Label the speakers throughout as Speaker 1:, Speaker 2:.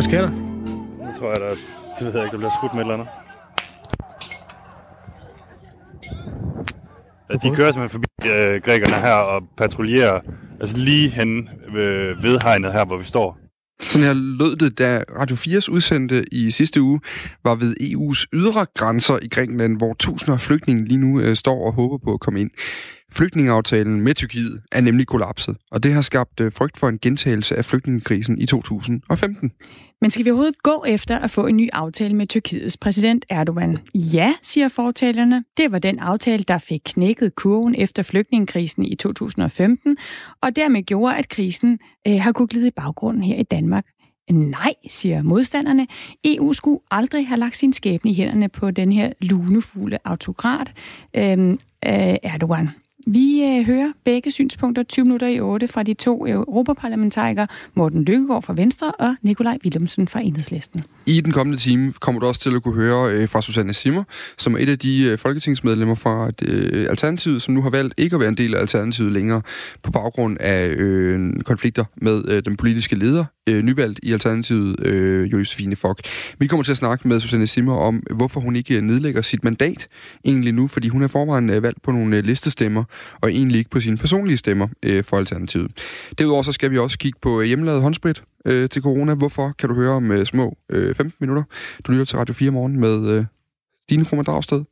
Speaker 1: Hvad sker der?
Speaker 2: Nu tror jeg, der, det ved jeg ikke, der bliver skudt med et eller andet. Altså, de kører simpelthen forbi øh, grækerne her og patruljerer altså lige hen ved, ved hegnet her, hvor vi står.
Speaker 3: Sådan her lød det, da Radio 4's udsendte i sidste uge var ved EU's ydre grænser i Grækenland, hvor tusinder af flygtninge lige nu øh, står og håber på at komme ind. Flygtningeaftalen med Tyrkiet er nemlig kollapset, og det har skabt øh, frygt for en gentagelse af flygtningekrisen i 2015.
Speaker 4: Men skal vi overhovedet gå efter at få en ny aftale med Tyrkiets præsident Erdogan? Ja, siger fortalerne. Det var den aftale, der fik knækket kurven efter flygtningekrisen i 2015, og dermed gjorde, at krisen øh, har kunnet glide i baggrunden her i Danmark. Nej, siger modstanderne. EU skulle aldrig have lagt sin skæbne i hænderne på den her lunefulde autokrat, øh, øh, Erdogan. Vi øh, hører begge synspunkter 20 minutter i 8 fra de to europaparlamentarikere, Morten Lykkegaard fra Venstre og Nikolaj Willumsen fra Enhedslisten.
Speaker 3: I den kommende time kommer du også til at kunne høre øh, fra Susanne Simmer, som er et af de øh, folketingsmedlemmer fra øh, Alternativet, som nu har valgt ikke at være en del af Alternativet længere på baggrund af øh, konflikter med øh, den politiske leder, øh, nyvalgt i Alternativet, øh, Josefine Fock. Vi kommer til at snakke med Susanne Simmer om, hvorfor hun ikke nedlægger sit mandat egentlig nu, fordi hun er forvejen øh, valgt på nogle øh, listestemmer, og egentlig ikke på sine personlige stemmer øh, for Alternativet. Derudover så skal vi også kigge på øh, hjemmelavet håndsprit øh, til corona. Hvorfor kan du høre om øh, små øh, 15 minutter? Du lytter til Radio 4 morgen med øh, Dine Krummer Dragsted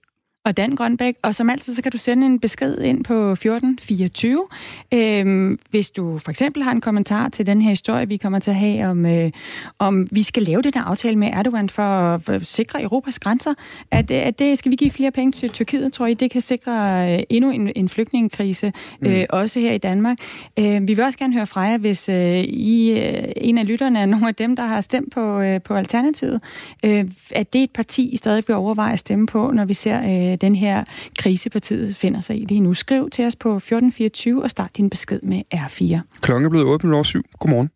Speaker 4: og Dan Grønbæk. Og som altid, så kan du sende en besked ind på 1424. Øhm, hvis du for eksempel har en kommentar til den her historie, vi kommer til at have, om, øh, om vi skal lave den her aftale med Erdogan for at sikre Europas grænser. At, at det skal vi give flere penge til Tyrkiet, tror jeg, det kan sikre øh, endnu en, en flygtningekrise, øh, mm. også her i Danmark. Øh, vi vil også gerne høre fra jer, hvis øh, I, øh, en af lytterne er nogle af dem, der har stemt på, øh, på Alternativet. Øh, at det er et parti, I stadig vil overveje at stemme på, når vi ser øh, den her krisepartiet finder sig i lige nu. Skriv til os på 1424 og start din besked med R4.
Speaker 3: Klokken er blevet 8 over 7. Godmorgen.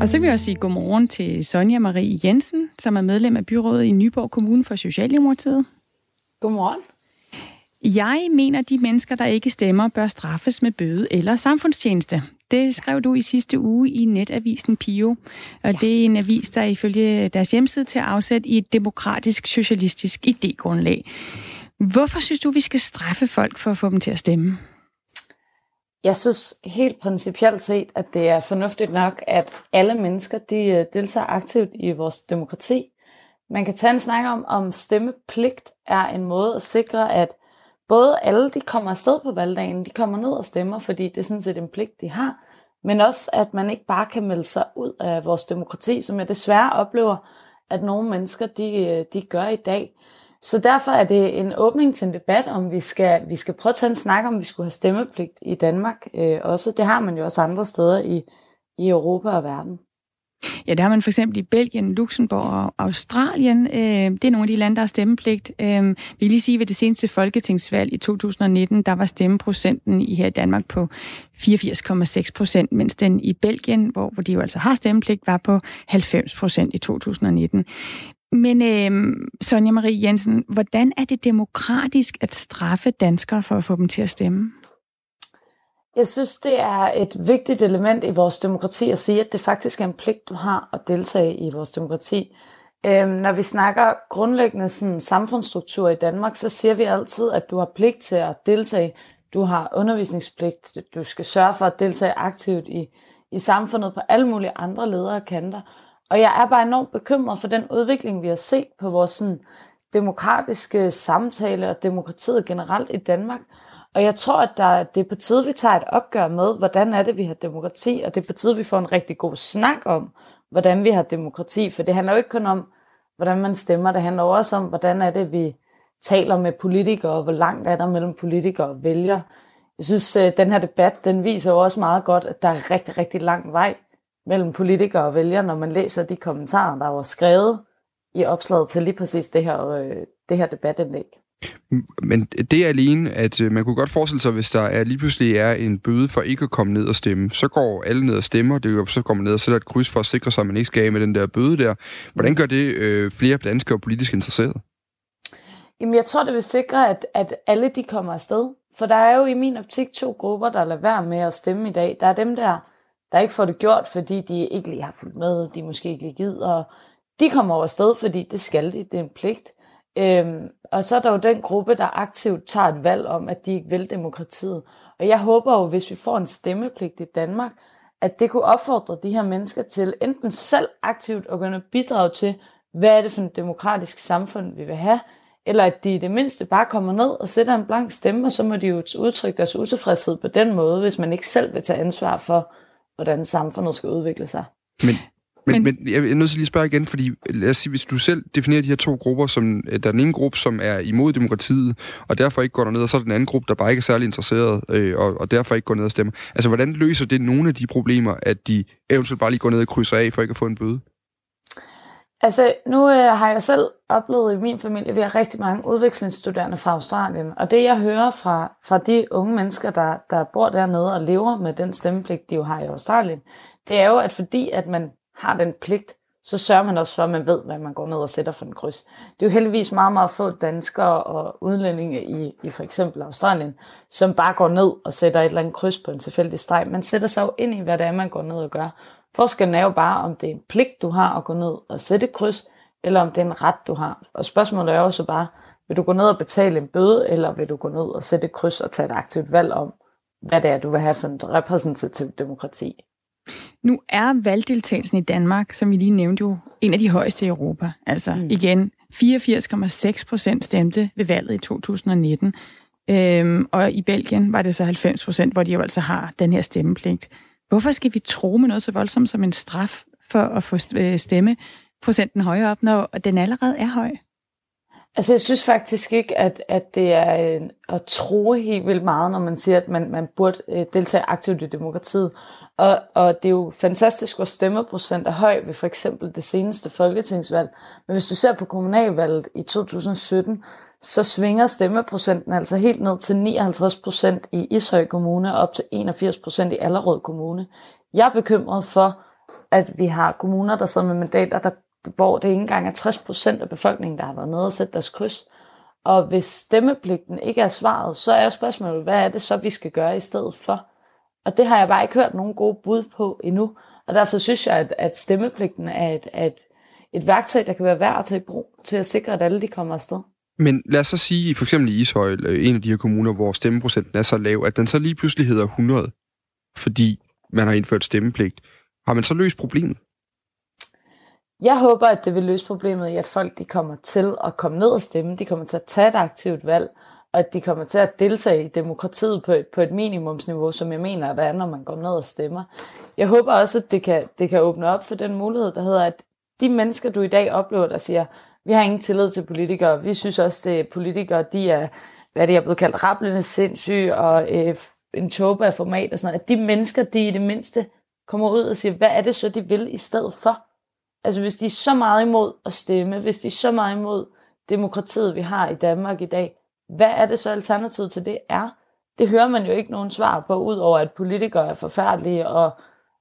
Speaker 4: Og så vil jeg også sige godmorgen til Sonja Marie Jensen, som er medlem af byrådet i Nyborg Kommune for Socialdemokratiet.
Speaker 5: Godmorgen.
Speaker 4: Jeg mener, at de mennesker, der ikke stemmer, bør straffes med bøde eller samfundstjeneste. Det skrev du i sidste uge i netavisen Pio, og ja. det er en avis, der ifølge deres hjemmeside til at afsætte i et demokratisk socialistisk idégrundlag. Hvorfor synes du, vi skal straffe folk for at få dem til at stemme?
Speaker 5: Jeg synes helt principielt set, at det er fornuftigt nok, at alle mennesker de øh, deltager aktivt i vores demokrati. Man kan tage en snak om, om stemmepligt er en måde at sikre, at både alle de kommer afsted på valgdagen, de kommer ned og stemmer, fordi det er sådan set en pligt, de har, men også at man ikke bare kan melde sig ud af vores demokrati, som jeg desværre oplever, at nogle mennesker de, de gør i dag. Så derfor er det en åbning til en debat, om vi skal, vi skal prøve at tage en snak om, vi skulle have stemmepligt i Danmark øh, også. Det har man jo også andre steder i, i Europa og verden.
Speaker 4: Ja, det har man for eksempel i Belgien, Luxembourg og Australien. Øh, det er nogle af de lande, der har stemmepligt. Vi vil lige sige, at ved det seneste folketingsvalg i 2019, der var stemmeprocenten i her i Danmark på 84,6 procent, mens den i Belgien, hvor, hvor de jo altså har stemmepligt, var på 90 procent i 2019. Men øh, Sonja Marie Jensen, hvordan er det demokratisk at straffe danskere for at få dem til at stemme?
Speaker 5: Jeg synes, det er et vigtigt element i vores demokrati at sige, at det faktisk er en pligt, du har at deltage i vores demokrati. Øhm, når vi snakker grundlæggende sådan, samfundsstruktur i Danmark, så siger vi altid, at du har pligt til at deltage. Du har undervisningspligt. Du skal sørge for at deltage aktivt i, i samfundet på alle mulige andre ledere og kanter. Og jeg er bare enormt bekymret for den udvikling, vi har set på vores sådan, demokratiske samtale og demokratiet generelt i Danmark. Og jeg tror, at der, det er på tide, vi tager et opgør med, hvordan er det, vi har demokrati, og det er på tide, vi får en rigtig god snak om, hvordan vi har demokrati, for det handler jo ikke kun om, hvordan man stemmer, det handler også om, hvordan er det, vi taler med politikere, og hvor langt er der mellem politikere og vælgere. Jeg synes, at den her debat, den viser jo også meget godt, at der er rigtig, rigtig lang vej mellem politikere og vælgere, når man læser de kommentarer, der var skrevet i opslaget til lige præcis det her, øh, det her debatindlæg.
Speaker 3: Men det er alene, at øh, man kunne godt forestille sig, hvis der er, lige pludselig er en bøde for ikke at komme ned og stemme, så går alle ned og stemmer, det er så kommer man ned og sætter et kryds for at sikre sig, at man ikke skal af med den der bøde der. Hvordan gør det øh, flere danskere politisk interesseret?
Speaker 5: Jamen, jeg tror, det vil sikre, at, at alle de kommer afsted. For der er jo i min optik to grupper, der lader være med at stemme i dag. Der er dem der, der ikke får det gjort, fordi de ikke lige har fulgt med, de måske ikke lige gider. De kommer over sted, fordi det skal de, det er en pligt. Øhm, og så er der jo den gruppe, der aktivt tager et valg om, at de ikke vil demokratiet. Og jeg håber jo, hvis vi får en stemmepligt i Danmark, at det kunne opfordre de her mennesker til enten selv aktivt at gå og bidrage til, hvad er det for et demokratisk samfund, vi vil have, eller at de i det mindste bare kommer ned og sætter en blank stemme, og så må de jo udtrykke deres utilfredshed på den måde, hvis man ikke selv vil tage ansvar for, hvordan samfundet skal udvikle sig.
Speaker 3: Men, men, men, men jeg er nødt til lige at spørge igen, fordi lad os sige, hvis du selv definerer de her to grupper, som der er den ene gruppe, som er imod demokratiet, og derfor ikke går derned, og så er den anden gruppe, der bare ikke er særlig interesseret, øh, og, og derfor ikke går ned og stemmer. Altså, hvordan løser det nogle af de problemer, at de eventuelt bare lige går ned og krydser af, for ikke at få en bøde?
Speaker 5: Altså, nu øh, har jeg selv oplevet i min familie, at vi har rigtig mange udvekslingsstuderende fra Australien. Og det, jeg hører fra, fra de unge mennesker, der, der bor dernede og lever med den stemmepligt, de jo har i Australien, det er jo, at fordi at man har den pligt, så sørger man også for, at man ved, hvad man går ned og sætter for en kryds. Det er jo heldigvis meget, meget få danskere og udlændinge i, i for eksempel Australien, som bare går ned og sætter et eller andet kryds på en tilfældig streg. Man sætter sig jo ind i, hvad det er, man går ned og gør. Forskellen er jo bare, om det er en pligt, du har at gå ned og sætte kryds, eller om det er en ret, du har. Og spørgsmålet er jo så bare, vil du gå ned og betale en bøde, eller vil du gå ned og sætte et kryds og tage et aktivt valg om, hvad det er, du vil have for en repræsentativ demokrati?
Speaker 4: Nu er valgdeltagelsen i Danmark, som vi lige nævnte jo, en af de højeste i Europa. Altså mm. igen, 84,6 procent stemte ved valget i 2019. Øhm, og i Belgien var det så 90 procent, hvor de jo altså har den her stemmepligt. Hvorfor skal vi tro med noget så voldsomt som en straf for at få øh, stemmeprocenten højere op, når den allerede er høj?
Speaker 5: Altså, jeg synes faktisk ikke, at, at det er øh, at tro helt vildt meget, når man siger, at man, man burde øh, deltage aktivt i demokratiet. Og, og det er jo fantastisk, hvor stemmeprocent er høj ved for eksempel det seneste folketingsvalg. Men hvis du ser på kommunalvalget i 2017, så svinger stemmeprocenten altså helt ned til 59 procent i Ishøj Kommune og op til 81 procent i Allerød Kommune. Jeg er bekymret for, at vi har kommuner, der sidder med mandater, der, hvor det ikke engang er 60 procent af befolkningen, der har været nede og sætte deres kryds. Og hvis stemmepligten ikke er svaret, så er spørgsmålet, hvad er det så, vi skal gøre i stedet for? Og det har jeg bare ikke hørt nogen gode bud på endnu. Og derfor synes jeg, at, at stemmepligten er et, et, et værktøj, der kan være værd at tage i brug til at sikre, at alle de kommer afsted.
Speaker 3: Men lad os så sige, for eksempel i Ishøj, øh, en af de her kommuner, hvor stemmeprocenten er så lav, at den så lige pludselig hedder 100, fordi man har indført stemmepligt. Har man så løst problemet?
Speaker 5: Jeg håber, at det vil løse problemet i, at folk de kommer til at komme ned og stemme, de kommer til at tage et aktivt valg, og at de kommer til at deltage i demokratiet på et, på et minimumsniveau, som jeg mener, at der er, når man går ned og stemmer. Jeg håber også, at det kan, det kan åbne op for den mulighed, der hedder, at de mennesker, du i dag oplever, der siger, vi har ingen tillid til politikere. Vi synes også, at politikere, de er, hvad det er blevet kaldt, rablende sindssyge og øh, en tåbe af format og sådan noget. At de mennesker, de i det mindste kommer ud og siger, hvad er det så, de vil i stedet for? Altså hvis de er så meget imod at stemme, hvis de er så meget imod demokratiet, vi har i Danmark i dag, hvad er det så alternativet til det er? Det hører man jo ikke nogen svar på, udover at politikere er forfærdelige, og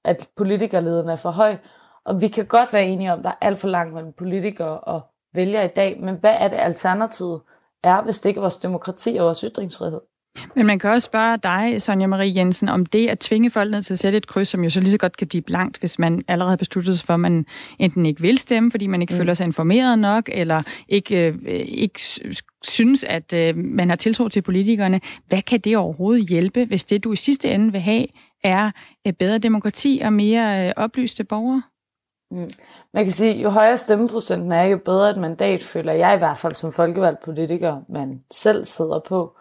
Speaker 5: at politikerlederne er for høj. Og vi kan godt være enige om, at der er alt for langt mellem politikere og vælger i dag, men hvad er det alternativet er, hvis det ikke er vores demokrati og vores ytringsfrihed?
Speaker 4: Men man kan også spørge dig, Sonja Marie Jensen, om det at tvinge folk ned til at sætte et kryds, som jo så lige så godt kan blive blankt, hvis man allerede besluttet sig for, at man enten ikke vil stemme, fordi man ikke mm. føler sig informeret nok, eller ikke, øh, ikke synes, at øh, man har tiltro til politikerne. Hvad kan det overhovedet hjælpe, hvis det, du i sidste ende vil have, er øh, bedre demokrati og mere øh, oplyste borgere?
Speaker 5: Mm. Man kan sige, jo højere stemmeprocenten er, jo bedre et mandat, føler jeg i hvert fald som folkevalgt politiker, man selv sidder på.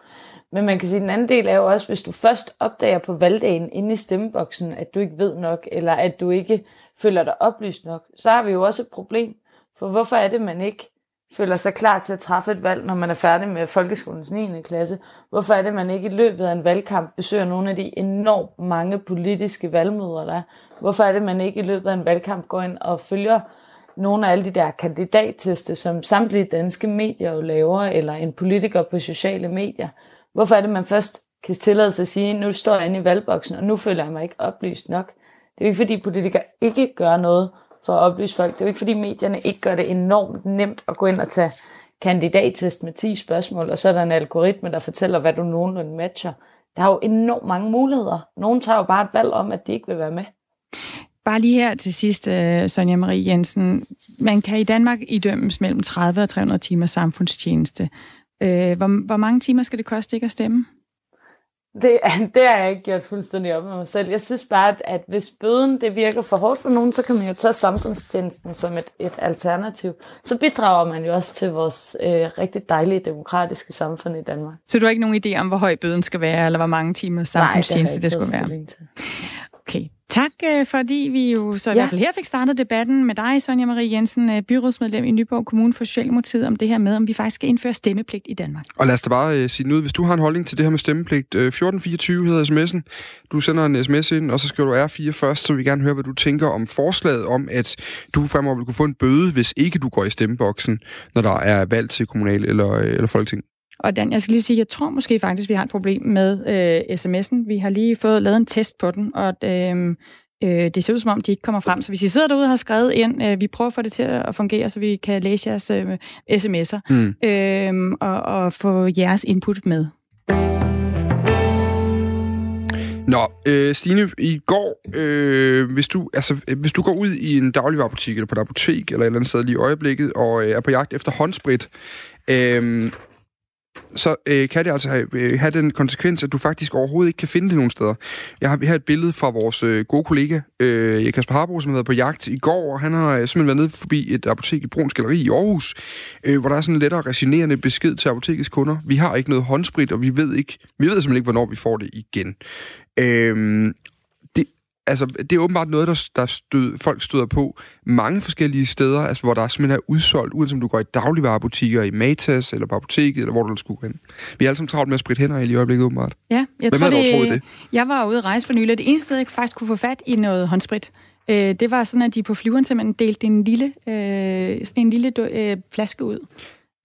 Speaker 5: Men man kan sige, at den anden del er jo også, hvis du først opdager på valgdagen inde i stemmeboksen, at du ikke ved nok, eller at du ikke føler dig oplyst nok, så har vi jo også et problem. For hvorfor er det, man ikke føler sig klar til at træffe et valg, når man er færdig med folkeskolens 9. klasse? Hvorfor er det, man ikke i løbet af en valgkamp besøger nogle af de enormt mange politiske valgmøder, der er? Hvorfor er det, man ikke i løbet af en valgkamp går ind og følger nogle af alle de der kandidatteste, som samtlige danske medier jo laver, eller en politiker på sociale medier? Hvorfor er det, man først kan tillade sig at sige, nu står jeg inde i valgboksen, og nu føler jeg mig ikke oplyst nok? Det er jo ikke, fordi politikere ikke gør noget for at oplyse folk. Det er jo ikke, fordi medierne ikke gør det enormt nemt at gå ind og tage kandidattest med 10 spørgsmål, og så er der en algoritme, der fortæller, hvad du nogenlunde matcher. Der er jo enormt mange muligheder. Nogle tager jo bare et valg om, at de ikke vil være med.
Speaker 4: Bare lige her til sidst, øh, Sonja Marie Jensen. Man kan i Danmark idømmes mellem 30 og 300 timer samfundstjeneste. Uh, hvor, hvor mange timer skal det koste ikke at stemme?
Speaker 5: Det, det har jeg ikke gjort fuldstændig op med mig selv. Jeg synes bare, at, at hvis bøden det virker for hårdt for nogen, så kan man jo tage samfundstjenesten som et, et alternativ. Så bidrager man jo også til vores øh, rigtig dejlige demokratiske samfund i Danmark.
Speaker 4: Så du har ikke nogen idé om, hvor høj bøden skal være, eller hvor mange timer samfundstjeneste
Speaker 5: Nej, det,
Speaker 4: det skulle være?
Speaker 5: Til.
Speaker 4: Okay. Tak, øh, fordi vi jo så i ja. hvert fald her fik startet debatten med dig, Sonja Marie Jensen, øh, byrådsmedlem i Nyborg Kommune for Socialdemokratiet, om det her med, om vi faktisk skal indføre stemmepligt i Danmark.
Speaker 3: Og lad os da bare uh, sige nu, hvis du har en holdning til det her med stemmepligt, uh, 1424 hedder sms'en, du sender en sms ind, og så skal du R4 først, så vi gerne høre, hvad du tænker om forslaget om, at du fremover vil kunne få en bøde, hvis ikke du går i stemmeboksen, når der er valg til kommunal eller, eller folketing.
Speaker 4: Og Dan, jeg skal lige sige, jeg tror måske faktisk, vi har et problem med øh, sms'en. Vi har lige fået lavet en test på den, og øh, øh, det ser ud som om, de ikke kommer frem. Så hvis I sidder derude og har skrevet ind, øh, vi prøver at få det til at fungere, så vi kan læse jeres øh, sms'er mm. øh, og, og få jeres input med.
Speaker 3: Nå, øh, Stine, i går, øh, hvis, du, altså, hvis du går ud i en dagligvarerbutik eller på et apotek eller et eller andet sted lige i øjeblikket og øh, er på jagt efter håndsprit, øh, så øh, kan det altså have, øh, have den konsekvens, at du faktisk overhovedet ikke kan finde det nogen steder. Jeg har her et billede fra vores øh, gode kollega, øh, Kasper Harbo, som har været på jagt i går, og han har øh, simpelthen været nede forbi et apotek i Bruns Galeri i Aarhus, øh, hvor der er sådan en lettere resignerende besked til apotekets kunder. Vi har ikke noget håndsprit, og vi ved, ikke, vi ved simpelthen ikke, hvornår vi får det igen. Øh, altså, det er åbenbart noget, der, der stød, folk støder på mange forskellige steder, altså, hvor der simpelthen er udsolgt, uanset om du går i dagligvarerbutikker, i Matas, eller på apoteket, eller hvor du skulle gå hen. Vi er alle sammen travlt med at spritte hænder i øjeblikket, åbenbart.
Speaker 4: Ja, jeg Hvem tror, det, troet det? Jeg var ude at rejse for nylig, det eneste sted, jeg faktisk kunne få fat i noget håndsprit, øh, det var sådan, at de på flyveren simpelthen delte en lille, øh, sådan en lille øh, flaske ud.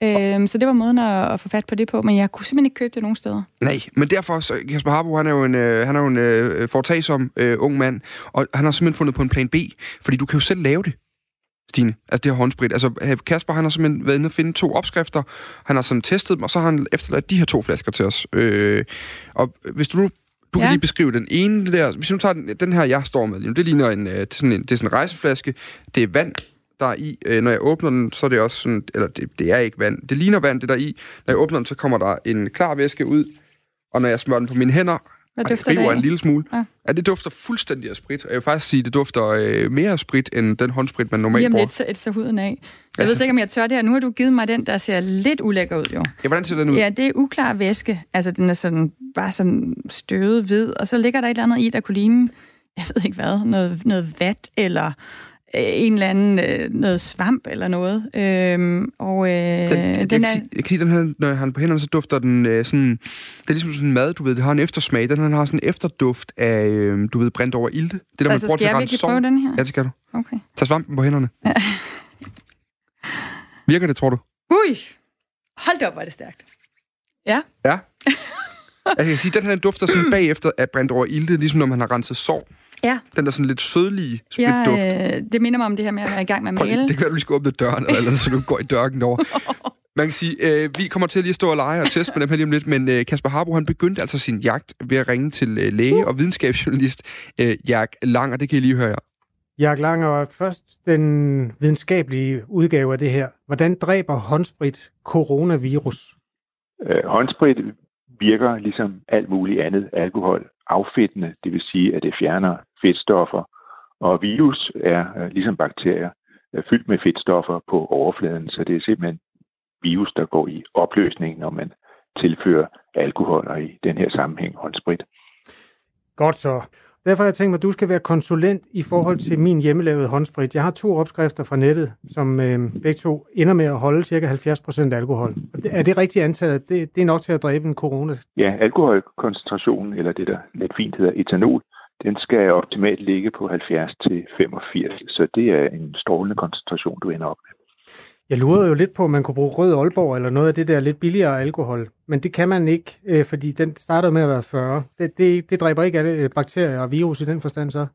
Speaker 4: Øhm, så det var måden at, få fat på det på, men jeg kunne simpelthen ikke købe det nogen steder.
Speaker 3: Nej, men derfor, så Kasper Harbo, han er jo en, øh, han er jo en øh, foretagsom øh, ung mand, og han har simpelthen fundet på en plan B, fordi du kan jo selv lave det. Stine, altså det her håndsprit. Altså Kasper, han har simpelthen været inde og finde to opskrifter, han har sådan testet dem, og så har han efterladt de her to flasker til os. Øh, og hvis du nu du ja. kan lige beskrive den ene der. Hvis du tager den, den her, jeg står med, det ligner en, øh, sådan en, det er sådan en rejseflaske. Det er vand, der er i. Øh, når jeg åbner den, så er det også sådan, eller det, det er ikke vand. Det ligner vand, det der i. Når jeg åbner den, så kommer der en klar væske ud. Og når jeg smører den på mine hænder,
Speaker 4: hvad dufter det
Speaker 3: en lille smule. Ja. ja, det dufter fuldstændig af sprit. Og jeg vil faktisk sige, det dufter øh, mere af sprit, end den håndsprit, man normalt bruger.
Speaker 4: Lige om lidt, så, så huden af. Jeg ja. ved ikke, om jeg tør det her. Nu har du givet mig den, der ser lidt ulækker ud, jo.
Speaker 3: Ja, hvordan ser den ud?
Speaker 4: Ja, det er uklar væske. Altså, den er sådan, bare sådan støvet hvid. Og så ligger der et eller andet i, der kunne ligne, jeg ved ikke hvad, noget, noget vat, eller en eller anden øh, noget svamp eller noget. Øhm, og, øh, den,
Speaker 3: den
Speaker 4: den
Speaker 3: er... Sige, jeg kan sige, den her, når jeg har den på hænderne, så dufter den øh, sådan... Det er ligesom sådan mad, du ved, det har en eftersmag. Den her har sådan en efterduft af, øh, du ved, brændt over ilde. Det
Speaker 4: der, altså, man bruger skal til jeg virkelig prøve den her?
Speaker 3: Ja, det skal du.
Speaker 4: Okay.
Speaker 3: Tag svampen på hænderne. Ja. Virker det, tror du?
Speaker 4: Ui! Hold da op, hvor er det stærkt. Ja.
Speaker 3: Ja. altså, jeg kan sige, den her dufter sådan bagefter af brændt over ilde, ligesom når man har renset sår.
Speaker 4: Ja.
Speaker 3: Den der sådan lidt sødlige spritduft.
Speaker 4: Ja, øh, det minder mig om det her med at være i gang med at male.
Speaker 3: Det kan være, at vi skal åbne døren, eller, eller så du går i dørken over. Man kan sige, øh, vi kommer til at lige stå og lege og teste med dem her lige om lidt, men øh, Kasper Harbo, han begyndte altså sin jagt ved at ringe til øh, læge og videnskabsjournalist øh, Jack Lang, og det kan I lige høre her.
Speaker 1: Jack Langer, først den videnskabelige udgave af det her. Hvordan dræber håndsprit coronavirus?
Speaker 6: Øh, håndsprit virker ligesom alt muligt andet alkohol affedtende, det vil sige, at det fjerner fedtstoffer. Og virus er ligesom bakterier er fyldt med fedtstoffer på overfladen, så det er simpelthen virus, der går i opløsning, når man tilfører alkohol, og i den her sammenhæng håndsprit.
Speaker 1: Godt så. Derfor har jeg tænkt mig, at du skal være konsulent i forhold til min hjemmelavede håndsprit. Jeg har to opskrifter fra nettet, som øh, begge to ender med at holde ca. 70% alkohol. Er det rigtigt antaget? Det, det er nok til at dræbe en corona?
Speaker 6: Ja, alkoholkoncentrationen, eller det der lidt fint hedder etanol, den skal optimalt ligge på 70 til 85, så det er en strålende koncentration, du ender op med.
Speaker 1: Jeg lurede jo lidt på, om man kunne bruge rød Aalborg eller noget af det der lidt billigere alkohol. Men det kan man ikke, øh, fordi den starter med at være 40. Det, det, det dræber ikke alle øh, bakterier og virus i den forstand så?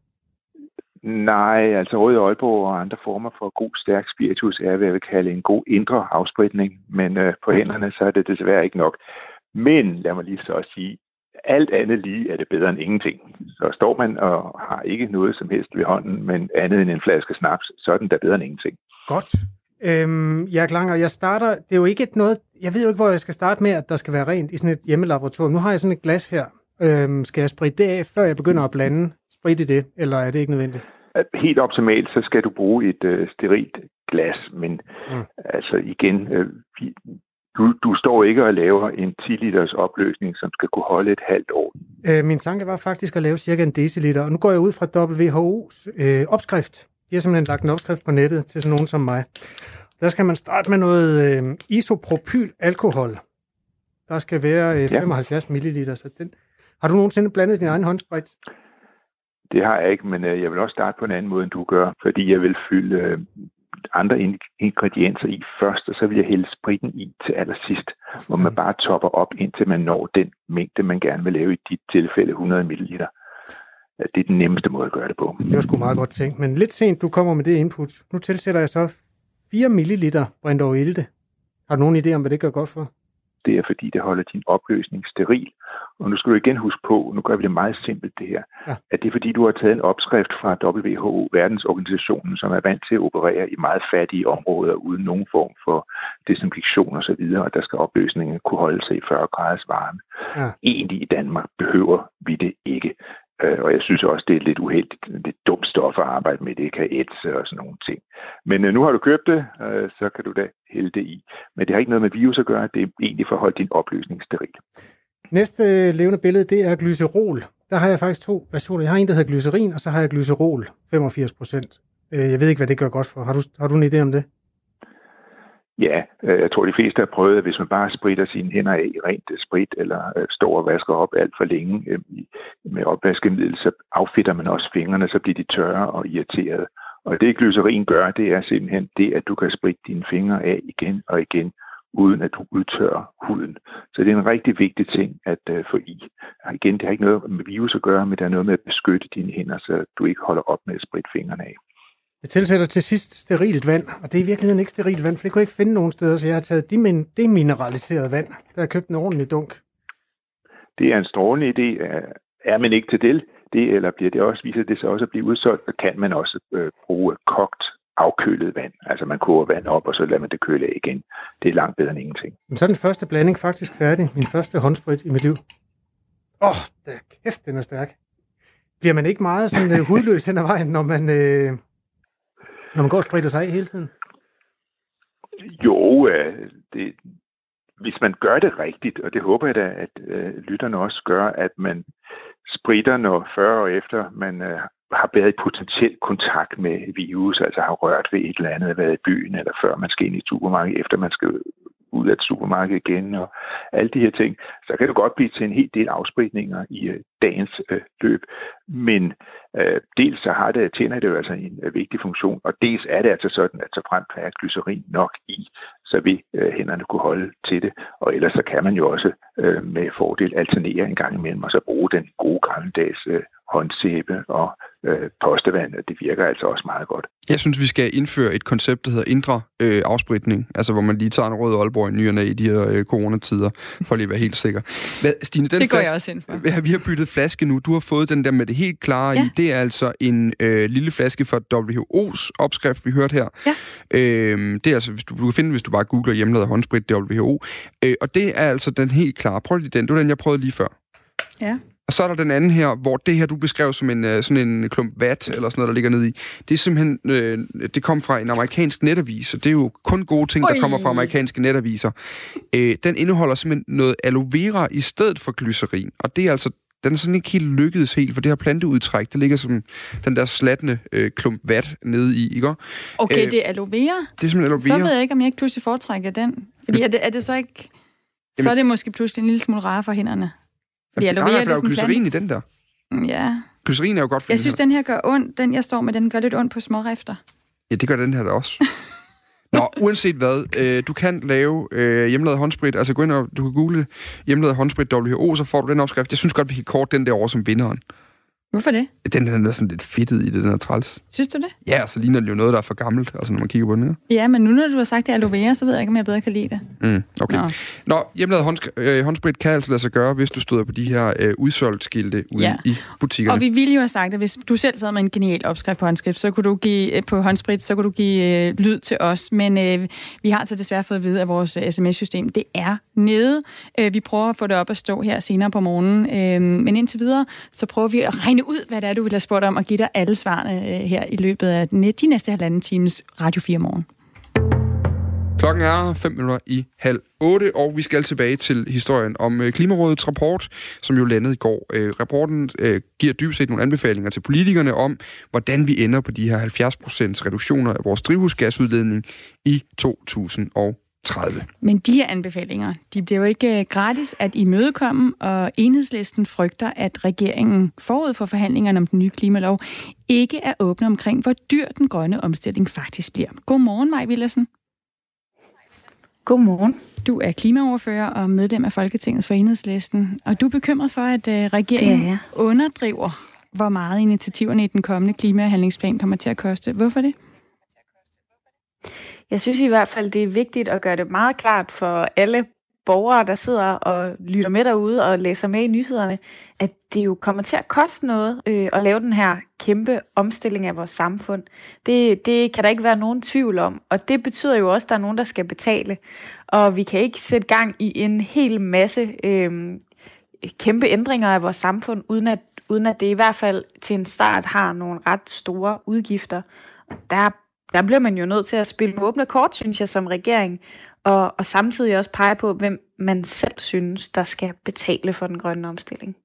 Speaker 6: Nej, altså rød Aalborg og andre former for god, stærk spiritus er, hvad jeg vil kalde en god indre afspritning. Men øh, på hænderne, så er det desværre ikke nok. Men lad mig lige så også sige, alt andet lige er det bedre end ingenting. Så står man og har ikke noget som helst ved hånden, men andet end en flaske snaps, så er den da bedre end ingenting.
Speaker 1: Godt. Øhm, jeg Langer, jeg starter, det er jo ikke et noget, jeg ved jo ikke, hvor jeg skal starte med, at der skal være rent i sådan et hjemmelaboratorium. Nu har jeg sådan et glas her. Øhm, skal jeg spritte det af, før jeg begynder at blande sprit i det, eller er det ikke nødvendigt?
Speaker 6: Helt optimalt, så skal du bruge et øh, sterilt glas, men mm. altså igen, øh, vi, du, du står ikke og laver en 10 liters opløsning, som skal kunne holde et halvt år.
Speaker 1: Øh, min tanke var faktisk at lave cirka en deciliter, og nu går jeg ud fra WHO's øh, opskrift. De har simpelthen lagt en opskrift på nettet til sådan nogen som mig. Der skal man starte med noget øh, isopropyl alkohol. Der skal være øh, 75 ja. ml. Så den... Har du nogensinde blandet din egen håndsprit?
Speaker 6: Det har jeg ikke, men øh, jeg vil også starte på en anden måde, end du gør, fordi jeg vil fylde øh, andre ingredienser i først, og så vil jeg hælde spritten i til allersidst, hvor man bare topper op, indtil man når den mængde, man gerne vil lave i dit tilfælde 100 ml. Det er den nemmeste måde at gøre det på.
Speaker 1: Det var sgu meget godt tænkt, men lidt sent du kommer med det input. Nu tilsætter jeg så 4 ml brændt over ilte. Har du nogen idé om, hvad det gør godt for?
Speaker 6: Det er, fordi det holder din opløsning steril. Og nu skal du igen huske på, nu gør vi det meget simpelt det her, ja. at det er fordi, du har taget en opskrift fra WHO, verdensorganisationen, som er vant til at operere i meget fattige områder uden nogen form for desinfektion osv., og, og der skal opløsningen kunne holde sig i 40 graders varme. Ja. Egentlig i Danmark behøver vi det ikke. Øh, og jeg synes også, det er lidt uheldigt, lidt dumt stof at arbejde med. Det kan ætse og sådan nogle ting. Men øh, nu har du købt det, øh, så kan du da hælde det i. Men det har ikke noget med virus at gøre. Det er egentlig for at holde din opløsning steril.
Speaker 1: Næste øh, levende billede, det er glycerol. Der har jeg faktisk to versioner. Jeg har en, der hedder glycerin, og så har jeg glycerol, 85 procent. Jeg ved ikke, hvad det gør godt for. Har du, har du en idé om det?
Speaker 6: Ja, øh, jeg tror, de fleste har prøvet, at hvis man bare spritter sine hænder af i rent sprit, eller øh, står og vasker op alt for længe øh, med opvaskemiddel, så affedter man også fingrene, så bliver de tørre og irriterede. Og det glycerin gør, det er simpelthen det, at du kan spritte dine fingre af igen og igen, uden at du udtørrer huden. Så det er en rigtig vigtig ting at få i. Og igen, det har ikke noget med virus at gøre, men det er noget med at beskytte dine hænder, så du ikke holder op med at spritte fingrene af.
Speaker 1: Jeg tilsætter til sidst sterilt vand, og det er i virkeligheden ikke sterilt vand, for det kunne jeg ikke finde nogen steder, så jeg har taget demineraliseret vand. Der har købt en ordentlig dunk.
Speaker 6: Det er en strålende idé. Er man ikke til det, det eller bliver det også, viser det sig også at blive udsolgt, så kan man også øh, bruge kogt afkølet vand. Altså man koger vand op, og så lader man det køle af igen. Det er langt bedre end ingenting.
Speaker 1: Men så er den første blanding faktisk færdig. Min første håndsprit i mit liv. Åh, oh, kæft, den er stærk. Bliver man ikke meget sådan uh, hudløs hen ad vejen, når man, uh, når man går og spritter sig af hele tiden?
Speaker 6: Jo, øh, det, hvis man gør det rigtigt, og det håber jeg da, at øh, lytterne også gør, at man spritter, når 40 år efter man øh, har været i potentiel kontakt med virus, altså har rørt ved et eller andet, været i byen, eller før man skal ind i supermarkedet, efter man skal ud af et supermarked igen, og alle de her ting, så kan det godt blive til en hel del afspritninger i øh, dagens øh, løb. Men øh, dels så har det, tjener det jo altså en øh, vigtig funktion, og dels er det altså sådan, at så frem er glycerin nok i, så vil øh, hænderne kunne holde til det, og ellers så kan man jo også øh, med fordel alternere en gang imellem, og så bruge den gode gammeldags øh, håndsæbe og øh, postevand. Det virker altså også meget godt.
Speaker 3: Jeg synes, vi skal indføre et koncept, der hedder indre øh, afspritning. Altså, hvor man lige tager en rød Aalborg i nyerne i de her øh, coronatider, for lige at være helt sikker.
Speaker 4: Hvad, Stine, den det går flaske, jeg også ind for.
Speaker 3: Vi har byttet flaske nu. Du har fået den der med det helt klare ja. i. Det er altså en øh, lille flaske fra WHO's opskrift, vi hørte her. Ja. Øh, det er altså, hvis du, du kan finde, hvis du bare googler hjemmelavet håndsprit WHO. Øh, og det er altså den helt klare. Prøv lige den. Det var den, jeg prøvede lige før.
Speaker 4: Ja.
Speaker 3: Og så er der den anden her, hvor det her, du beskrev som en, øh, sådan en klump vat, eller sådan noget, der ligger nede i. Det er simpelthen, øh, det kom fra en amerikansk netavis, og det er jo kun gode ting, Oi. der kommer fra amerikanske netaviser. Øh, den indeholder simpelthen noget aloe vera i stedet for glycerin, og det er altså den er sådan ikke helt lykkedes helt, for det her planteudtræk, det ligger som den der slatne øh, klump vat nede i, ikke?
Speaker 4: Okay, øh, det er aloe vera?
Speaker 3: Det er simpelthen aloe vera.
Speaker 4: Så ved jeg ikke, om jeg ikke pludselig foretrækker den. Fordi er det, er det så ikke... Så er det måske pludselig en lille smule rare for hænderne.
Speaker 3: Fordi vera, der er jo glycerin i den der.
Speaker 4: Mm, ja.
Speaker 3: Glycerin er jo godt for
Speaker 4: Jeg synes, den her gør ondt. Den, jeg står med, den gør lidt ondt på smårifter.
Speaker 3: Ja, det gør den her da også. Nå, uanset hvad, øh, du kan lave øh, hjemmelavet håndsprit, altså gå ind og du kan google hjemmelavet håndsprit WHO, så får du den opskrift. Jeg synes godt, vi kan kort den der over som vinderen.
Speaker 4: Hvorfor det?
Speaker 3: Den, den er sådan lidt fedtet i det, den er træls.
Speaker 4: Synes du det?
Speaker 3: Ja, så ligner det jo noget, der er for gammelt, altså når man kigger på den her.
Speaker 4: Ja, men nu når du har sagt, det er aloe vera, så ved jeg ikke, om jeg bedre kan lide det.
Speaker 3: Mm, okay.
Speaker 4: Nå.
Speaker 3: Nå, Nå hjemmelavet håndsk- øh, håndsprit kan altså lade sig gøre, hvis du støder på de her øh, udsolgt skilte ude
Speaker 4: Ja.
Speaker 3: i butikkerne.
Speaker 4: Og vi ville jo have sagt, at hvis du selv sad med en genial opskrift på håndskrift, så kunne du give, øh, på håndsprit, så kunne du give øh, lyd til os. Men øh, vi har altså desværre fået at vide, at vores øh, sms-system, det er nede. Øh, vi prøver at få det op at stå her senere på morgenen. Øh, men indtil videre, så prøver vi at regne ud, hvad det er, du vil have spurgt om, og give dig alle svarene øh, her i løbet af øh, de næste halvanden times Radio 4 morgen.
Speaker 3: Klokken er 5 minutter i halv 8, og vi skal tilbage til historien om øh, Klimarådets rapport, som jo landede i går. Rapporten giver dybest set nogle anbefalinger til politikerne om, hvordan vi ender på de her 70% reduktioner af vores drivhusgasudledning i 2030.
Speaker 4: Men de her anbefalinger, de bliver jo ikke øh, gratis at imødekomme, og enhedslisten frygter, at regeringen forud for forhandlingerne om den nye klimalov ikke er åbne omkring, hvor dyr den grønne omstilling faktisk bliver. Godmorgen, Maj Villersen.
Speaker 5: Godmorgen.
Speaker 4: Du er klimaoverfører og medlem af Folketinget for Enhedslisten, og du er bekymret for, at øh,
Speaker 5: er
Speaker 4: regeringen underdriver, hvor meget initiativerne i den kommende klimahandlingsplan kommer til at koste. Hvorfor det?
Speaker 7: Jeg synes i hvert fald, det er vigtigt at gøre det meget klart for alle borgere, der sidder og lytter med derude og læser med i nyhederne, at det jo kommer til at koste noget øh, at lave den her kæmpe omstilling af vores samfund. Det, det kan der ikke være nogen tvivl om, og det betyder jo også, at der er nogen, der skal betale. Og vi kan ikke sætte gang i en hel masse øh, kæmpe ændringer af vores samfund, uden at, uden at det i hvert fald til en start har nogle ret store udgifter. Og der, der bliver man jo nødt til at spille med åbne kort, synes jeg, som regering, og, og samtidig også pege på, hvem man selv synes, der skal betale for den grønne omstilling.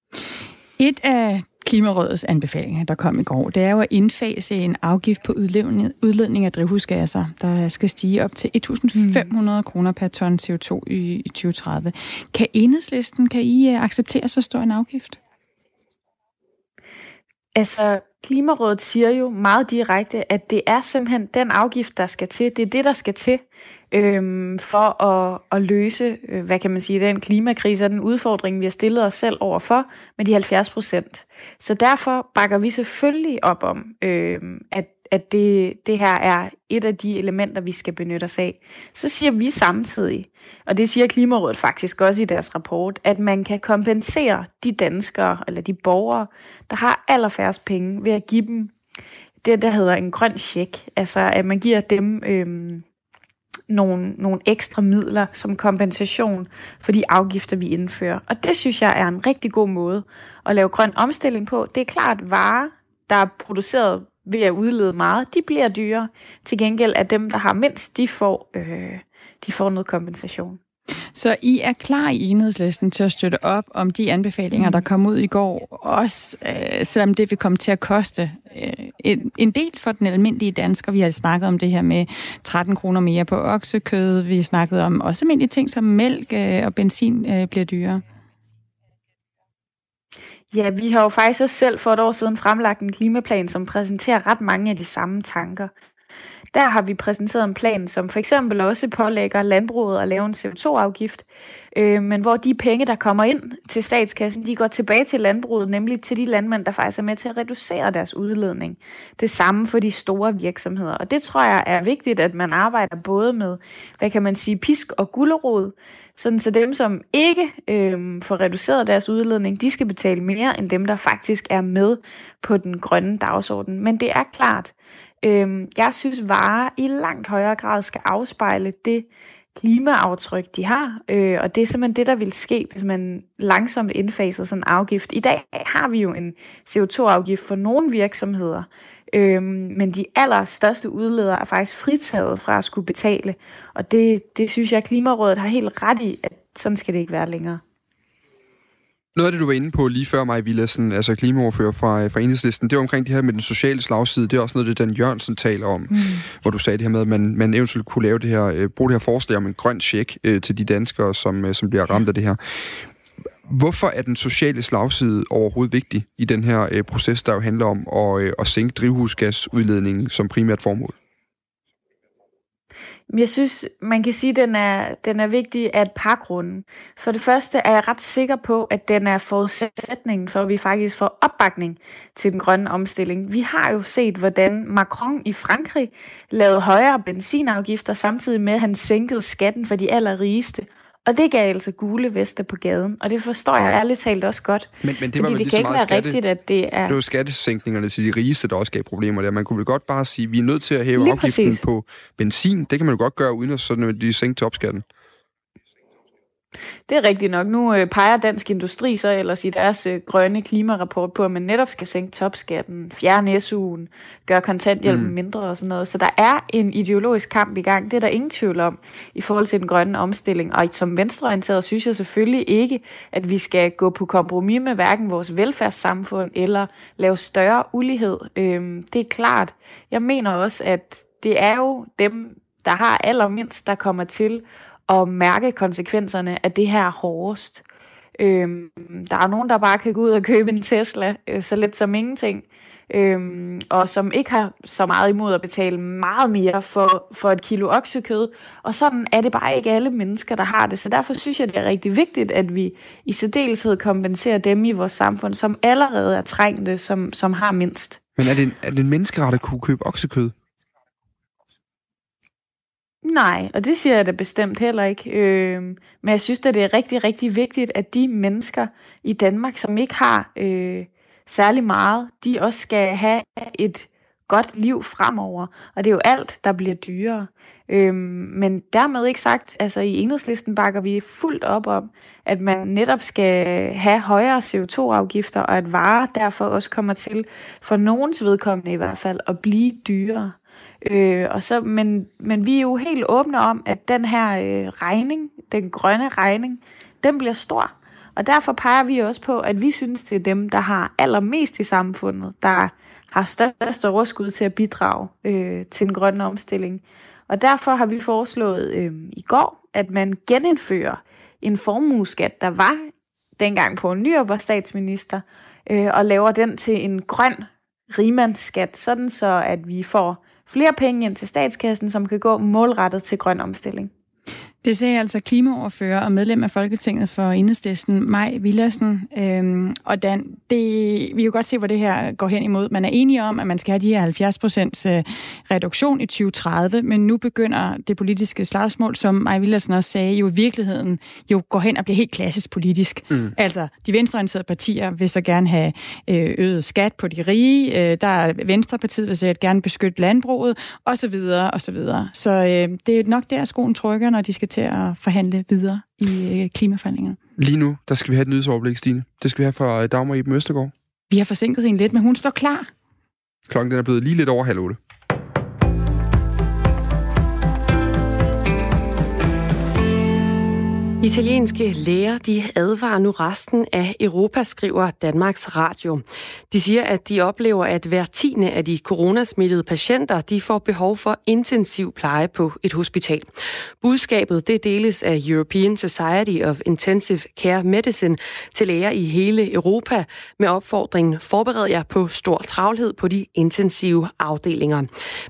Speaker 4: Et af Klimarådets anbefalinger, der kom i går, det er jo at indfase en afgift på udledning, udledning af drivhusgasser, der skal stige op til 1.500 kroner per ton CO2 i, i 2030. Kan enhedslisten, kan I uh, acceptere så stor en afgift?
Speaker 7: Altså, Klimarådet siger jo meget direkte, at det er simpelthen den afgift, der skal til. Det er det, der skal til øhm, for at, at løse, øh, hvad kan man sige, den klimakrise og den udfordring, vi har stillet os selv overfor med de 70 procent. Så derfor bakker vi selvfølgelig op om, øhm, at, at det, det her er et af de elementer, vi skal benytte os af. Så siger vi samtidig, og det siger Klimarådet faktisk også i deres rapport, at man kan kompensere de danskere eller de borgere, der har allerfærrest penge ved at give dem det, der hedder en grøn check. Altså at man giver dem øhm, nogle, nogle ekstra midler som kompensation for de afgifter, vi indfører. Og det synes jeg er en rigtig god måde at lave grøn omstilling på. Det er klart, varer, der er produceret ved at udlede meget, de bliver dyre. Til gengæld er dem, der har mindst, de får, øh, de får noget kompensation.
Speaker 4: Så I er klar i enhedslisten til at støtte op om de anbefalinger, der kom ud i går, også øh, selvom det vil komme til at koste øh, en, en del for den almindelige dansker. Vi har snakket om det her med 13 kroner mere på oksekød. Vi har snakket om også almindelige ting som mælk øh, og benzin øh, bliver dyrere.
Speaker 7: Ja, vi har jo faktisk også selv for et år siden fremlagt en klimaplan, som præsenterer ret mange af de samme tanker. Der har vi præsenteret en plan, som for eksempel også pålægger landbruget at lave en CO2-afgift, øh, men hvor de penge, der kommer ind til statskassen, de går tilbage til landbruget, nemlig til de landmænd, der faktisk er med til at reducere deres udledning. Det samme for de store virksomheder. Og det tror jeg er vigtigt, at man arbejder både med, hvad kan man sige, pisk og gullerod, sådan så dem, som ikke øh, får reduceret deres udledning, de skal betale mere end dem, der faktisk er med på den grønne dagsorden. Men det er klart, øh, jeg synes, varer i langt højere grad skal afspejle det klimaaftryk, de har. Øh, og det er simpelthen det, der vil ske, hvis man langsomt indfaser sådan en afgift. I dag har vi jo en CO2-afgift for nogle virksomheder, Øhm, men de allerstørste udledere er faktisk fritaget fra at skulle betale. Og det, det synes jeg, at Klimarådet har helt ret i, at sådan skal det ikke være længere.
Speaker 3: Noget af det, du var inde på lige før mig, Villadsen, altså klimaoverfører fra, fra Enhedslisten, det var omkring det her med den sociale slagside. Det er også noget, det Dan Jørgensen taler om, mm. hvor du sagde det her med, at man, man eventuelt kunne lave det her, øh, bruge det her forslag om en grøn check øh, til de danskere, som, øh, som bliver ramt af det her. Hvorfor er den sociale slagside overhovedet vigtig i den her øh, proces, der jo handler om at, øh, at sænke drivhusgasudledningen som primært formål?
Speaker 7: Jeg synes, man kan sige, at den er, den er vigtig af et par grunde. For det første er jeg ret sikker på, at den er forudsætningen for, at vi faktisk får opbakning til den grønne omstilling. Vi har jo set, hvordan Macron i Frankrig lavede højere benzinafgifter, samtidig med, at han sænkede skatten for de allerrigeste. Og det gav altså gule veste på gaden, og det forstår jeg ærligt talt også godt.
Speaker 3: Men, men det var vel
Speaker 7: det
Speaker 3: lige så meget skatte,
Speaker 7: rigtigt, at det er...
Speaker 3: Det var skattesænkningerne til de rigeste, der også gav problemer der. Man kunne vel godt bare sige, at vi er nødt til at hæve lige afgiften præcis. på benzin. Det kan man jo godt gøre, uden at sådan, de sænke topskatten.
Speaker 7: Det er rigtigt nok. Nu øh, peger Dansk Industri så ellers i deres øh, grønne klimarapport på, at man netop skal sænke topskatten, fjerne SU'en, gøre kontanthjælpen mm. mindre og sådan noget. Så der er en ideologisk kamp i gang. Det er der ingen tvivl om i forhold til den grønne omstilling. Og som venstreorienteret synes jeg selvfølgelig ikke, at vi skal gå på kompromis med hverken vores velfærdssamfund eller lave større ulighed. Øhm, det er klart. Jeg mener også, at det er jo dem, der har allermindst, der kommer til at mærke konsekvenserne af det her hårdest. Øhm, der er nogen, der bare kan gå ud og købe en Tesla, øh, så let som ingenting, øhm, og som ikke har så meget imod at betale meget mere for, for et kilo oksekød. Og sådan er det bare ikke alle mennesker, der har det. Så derfor synes jeg, det er rigtig vigtigt, at vi i særdeleshed kompenserer dem i vores samfund, som allerede er trængte, som, som har mindst.
Speaker 3: Men er det, en, er det en menneskeret at kunne købe oksekød?
Speaker 7: Nej, og det siger jeg da bestemt heller ikke. Øh, men jeg synes at det er rigtig, rigtig vigtigt, at de mennesker i Danmark, som ikke har øh, særlig meget, de også skal have et godt liv fremover. Og det er jo alt, der bliver dyrere. Øh, men dermed ikke sagt, altså i enhedslisten bakker vi fuldt op om, at man netop skal have højere CO2-afgifter, og at varer derfor også kommer til, for nogens vedkommende i hvert fald, at blive dyrere. Øh, og så, men, men vi er jo helt åbne om, at den her øh, regning, den grønne regning, den bliver stor. Og derfor peger vi også på, at vi synes, det er dem, der har allermest i samfundet, der har størst overskud til at bidrage øh, til den grønne omstilling. Og derfor har vi foreslået øh, i går, at man genindfører en formueskat, der var dengang på en ny var statsminister, øh, og laver den til en grøn rimandsskat, sådan så at vi får flere penge ind til statskassen, som kan gå målrettet til grøn omstilling.
Speaker 4: Det sagde altså klimaoverfører og medlem af Folketinget for Enhedslisten, Maj Villersen. Øhm, og Dan, det, vi kan jo godt se, hvor det her går hen imod. Man er enige om, at man skal have de her 70 procents øh, reduktion i 2030, men nu begynder det politiske slagsmål, som Maj Villersen også sagde, jo i virkeligheden jo går hen og bliver helt klassisk politisk. Mm. Altså, de venstreorienterede partier vil så gerne have øh, øget skat på de rige, øh, der er Venstrepartiet vil så gerne beskytte landbruget, osv. osv. Så øh, det er nok der, skoen trykker, når de skal til at forhandle videre i øh, klimaforhandlingerne.
Speaker 3: Lige nu, der skal vi have et nyhedsoverblik, Stine. Det skal vi have fra øh, Dagmar i Østergaard.
Speaker 4: Vi har forsinket hende lidt, men hun står klar.
Speaker 3: Klokken den er blevet lige lidt over halv otte.
Speaker 8: Italienske læger de advarer nu resten af Europa, skriver Danmarks Radio. De siger, at de oplever, at hver tiende af de coronasmittede patienter de får behov for intensiv pleje på et hospital. Budskabet det deles af European Society of Intensive Care Medicine til læger i hele Europa med opfordringen forbered jer på stor travlhed på de intensive afdelinger.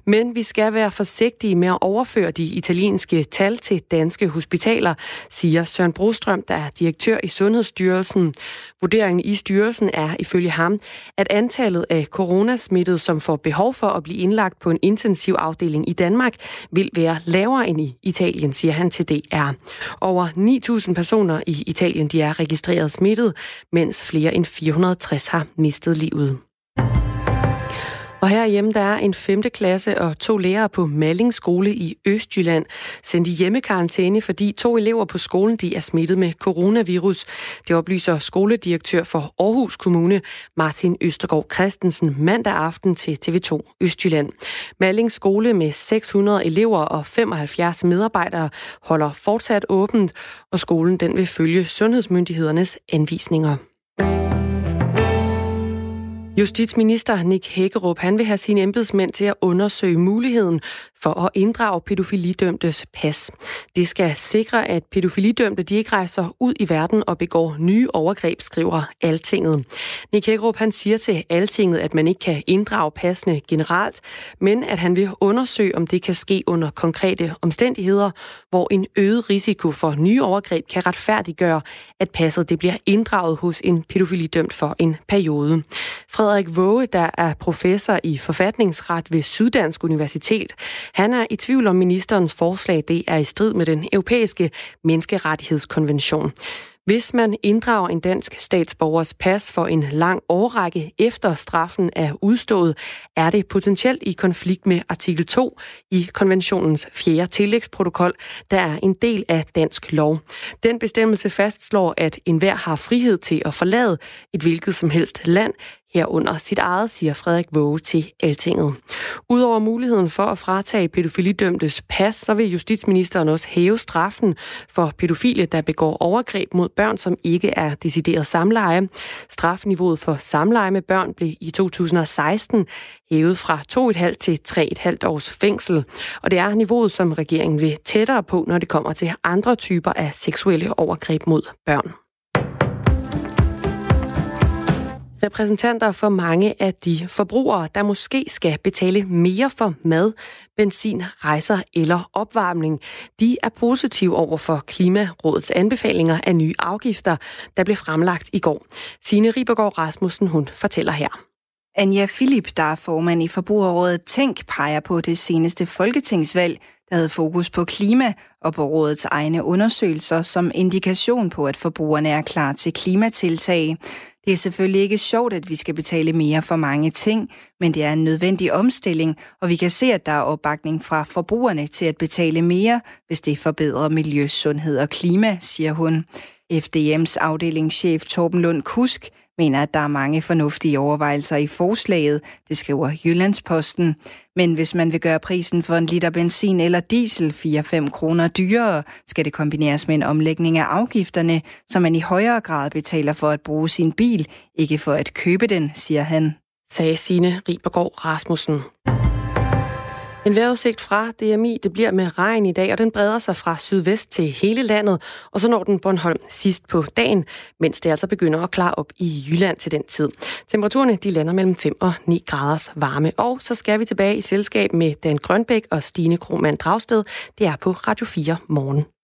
Speaker 8: Men vi skal være forsigtige med at overføre de italienske tal til danske hospitaler, siger Søren Brostrøm, der er direktør i Sundhedsstyrelsen. Vurderingen i styrelsen er ifølge ham, at antallet af coronasmittede, som får behov for at blive indlagt på en intensiv afdeling i Danmark, vil være lavere end i Italien, siger han til DR. Over 9.000 personer i Italien de er registreret smittet, mens flere end 460 har mistet livet. Og herhjemme der er en 5. klasse og to lærere på Malling skole i Østjylland sendt i hjemmekarantæne, fordi to elever på skolen de er smittet med coronavirus. Det oplyser skoledirektør for Aarhus Kommune, Martin Østergaard Christensen, mandag aften til TV2 Østjylland. Malling skole med 600 elever og 75 medarbejdere holder fortsat åbent, og skolen den vil følge sundhedsmyndighedernes anvisninger. Justitsminister Nick Hækkerup han vil have sine embedsmænd til at undersøge muligheden for at inddrage pædofilidømtes pas. Det skal sikre, at pædofilidømte de ikke rejser ud i verden og begår nye overgreb, skriver Altinget. Nick Hækkerup han siger til Altinget, at man ikke kan inddrage passene generelt, men at han vil undersøge, om det kan ske under konkrete omstændigheder, hvor en øget risiko for nye overgreb kan retfærdiggøre, at passet det bliver inddraget hos en pædofilidømt for en periode. Frederik Våge, der er professor i forfatningsret ved Syddansk Universitet, han er i tvivl om ministerens forslag, det er i strid med den europæiske menneskerettighedskonvention. Hvis man inddrager en dansk statsborgers pas for en lang årrække efter straffen er udstået, er det potentielt i konflikt med artikel 2 i konventionens fjerde tillægsprotokol, der er en del af dansk lov. Den bestemmelse fastslår, at enhver har frihed til at forlade et hvilket som helst land, herunder sit eget, siger Frederik Våge til Altinget. Udover muligheden for at fratage pædofilidømtes pas, så vil justitsministeren også hæve straffen for pædofile, der begår overgreb mod børn, som ikke er decideret samleje. Strafniveauet for samleje med børn blev i 2016 hævet fra 2,5 til 3,5 års fængsel. Og det er niveauet, som regeringen vil tættere på, når det kommer til andre typer af seksuelle overgreb mod børn. Repræsentanter for mange af de forbrugere, der måske skal betale mere for mad, benzin, rejser eller opvarmning. De er positive over for Klimarådets anbefalinger af nye afgifter, der blev fremlagt i går. Signe Ribergaard Rasmussen, hun fortæller her.
Speaker 9: Anja Philip, der er formand i Forbrugerrådet Tænk, peger på det seneste folketingsvalg, der havde fokus på klima og på rådets egne undersøgelser som indikation på, at forbrugerne er klar til klimatiltag. Det er selvfølgelig ikke sjovt, at vi skal betale mere for mange ting, men det er en nødvendig omstilling, og vi kan se, at der er opbakning fra forbrugerne til at betale mere, hvis det forbedrer miljø, sundhed og klima, siger hun. FDM's afdelingschef Torben Lund Kusk mener, at der er mange fornuftige overvejelser i forslaget, det skriver Jyllandsposten. Men hvis man vil gøre prisen for en liter benzin eller diesel 4-5 kroner dyrere, skal det kombineres med en omlægning af afgifterne, så man i højere grad betaler for at bruge sin bil, ikke for at købe den, siger han.
Speaker 8: Sagde Signe Ribergaard Rasmussen. En vejrudsigt fra DMI, det bliver med regn i dag, og den breder sig fra sydvest til hele landet, og så når den Bornholm sidst på dagen, mens det altså begynder at klare op i Jylland til den tid. Temperaturerne de lander mellem 5 og 9 graders varme, og så skal vi tilbage i selskab med Dan Grønbæk og Stine Krohmann Dragsted. Det er på Radio 4 morgen.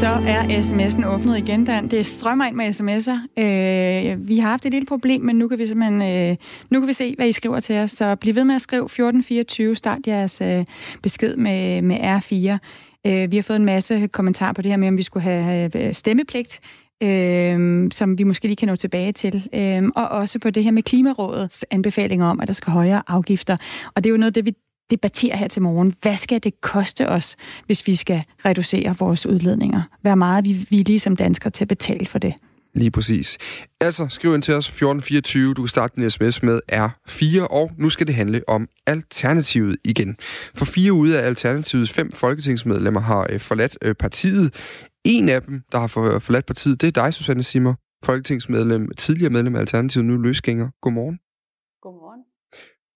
Speaker 4: Så er sms'en åbnet igen, Dan. Det strømmer ind med sms'er. Øh, vi har haft et lille problem, men nu kan vi simpelthen øh, nu kan vi se, hvad I skriver til os. Så bliv ved med at skrive 1424. Start jeres øh, besked med, med R4. Øh, vi har fået en masse kommentarer på det her med, om vi skulle have øh, stemmepligt. Øh, som vi måske lige kan nå tilbage til. Øh, og også på det her med Klimarådets anbefalinger om, at der skal højere afgifter. Og det er jo noget af det, vi debattere her til morgen. Hvad skal det koste os, hvis vi skal reducere vores udledninger? Hvad meget er vi villige som danskere til at betale for det?
Speaker 3: Lige præcis. Altså, skriv ind til os 1424. Du kan starte din sms med R4, og nu skal det handle om Alternativet igen. For fire ud af Alternativets fem folketingsmedlemmer har øh, forladt øh, partiet. En af dem, der har forladt partiet, det er dig, Susanne Simmer, folketingsmedlem, tidligere medlem af Alternativet, nu løsgænger. Godmorgen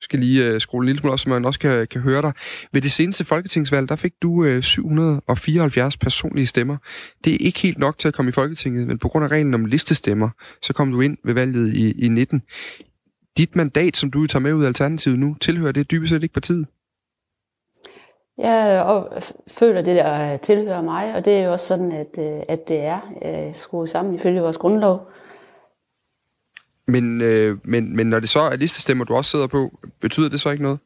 Speaker 3: skal lige uh, skrue en lille smule op, så man også kan, kan høre dig. Ved det seneste folketingsvalg, der fik du uh, øh, 774 personlige stemmer. Det er ikke helt nok til at komme i Folketinget, men på grund af reglen om listestemmer, så kom du ind ved valget i, i 19. Dit mandat, som du tager med ud af Alternativet nu, tilhører det dybest set ikke partiet?
Speaker 10: Jeg og føler, det der tilhører mig, og det er jo også sådan, at, øh, at det er øh, skruet sammen ifølge vores grundlov.
Speaker 3: Men, øh, men, men når det så er listestemmer, du også sidder på, betyder det så ikke noget?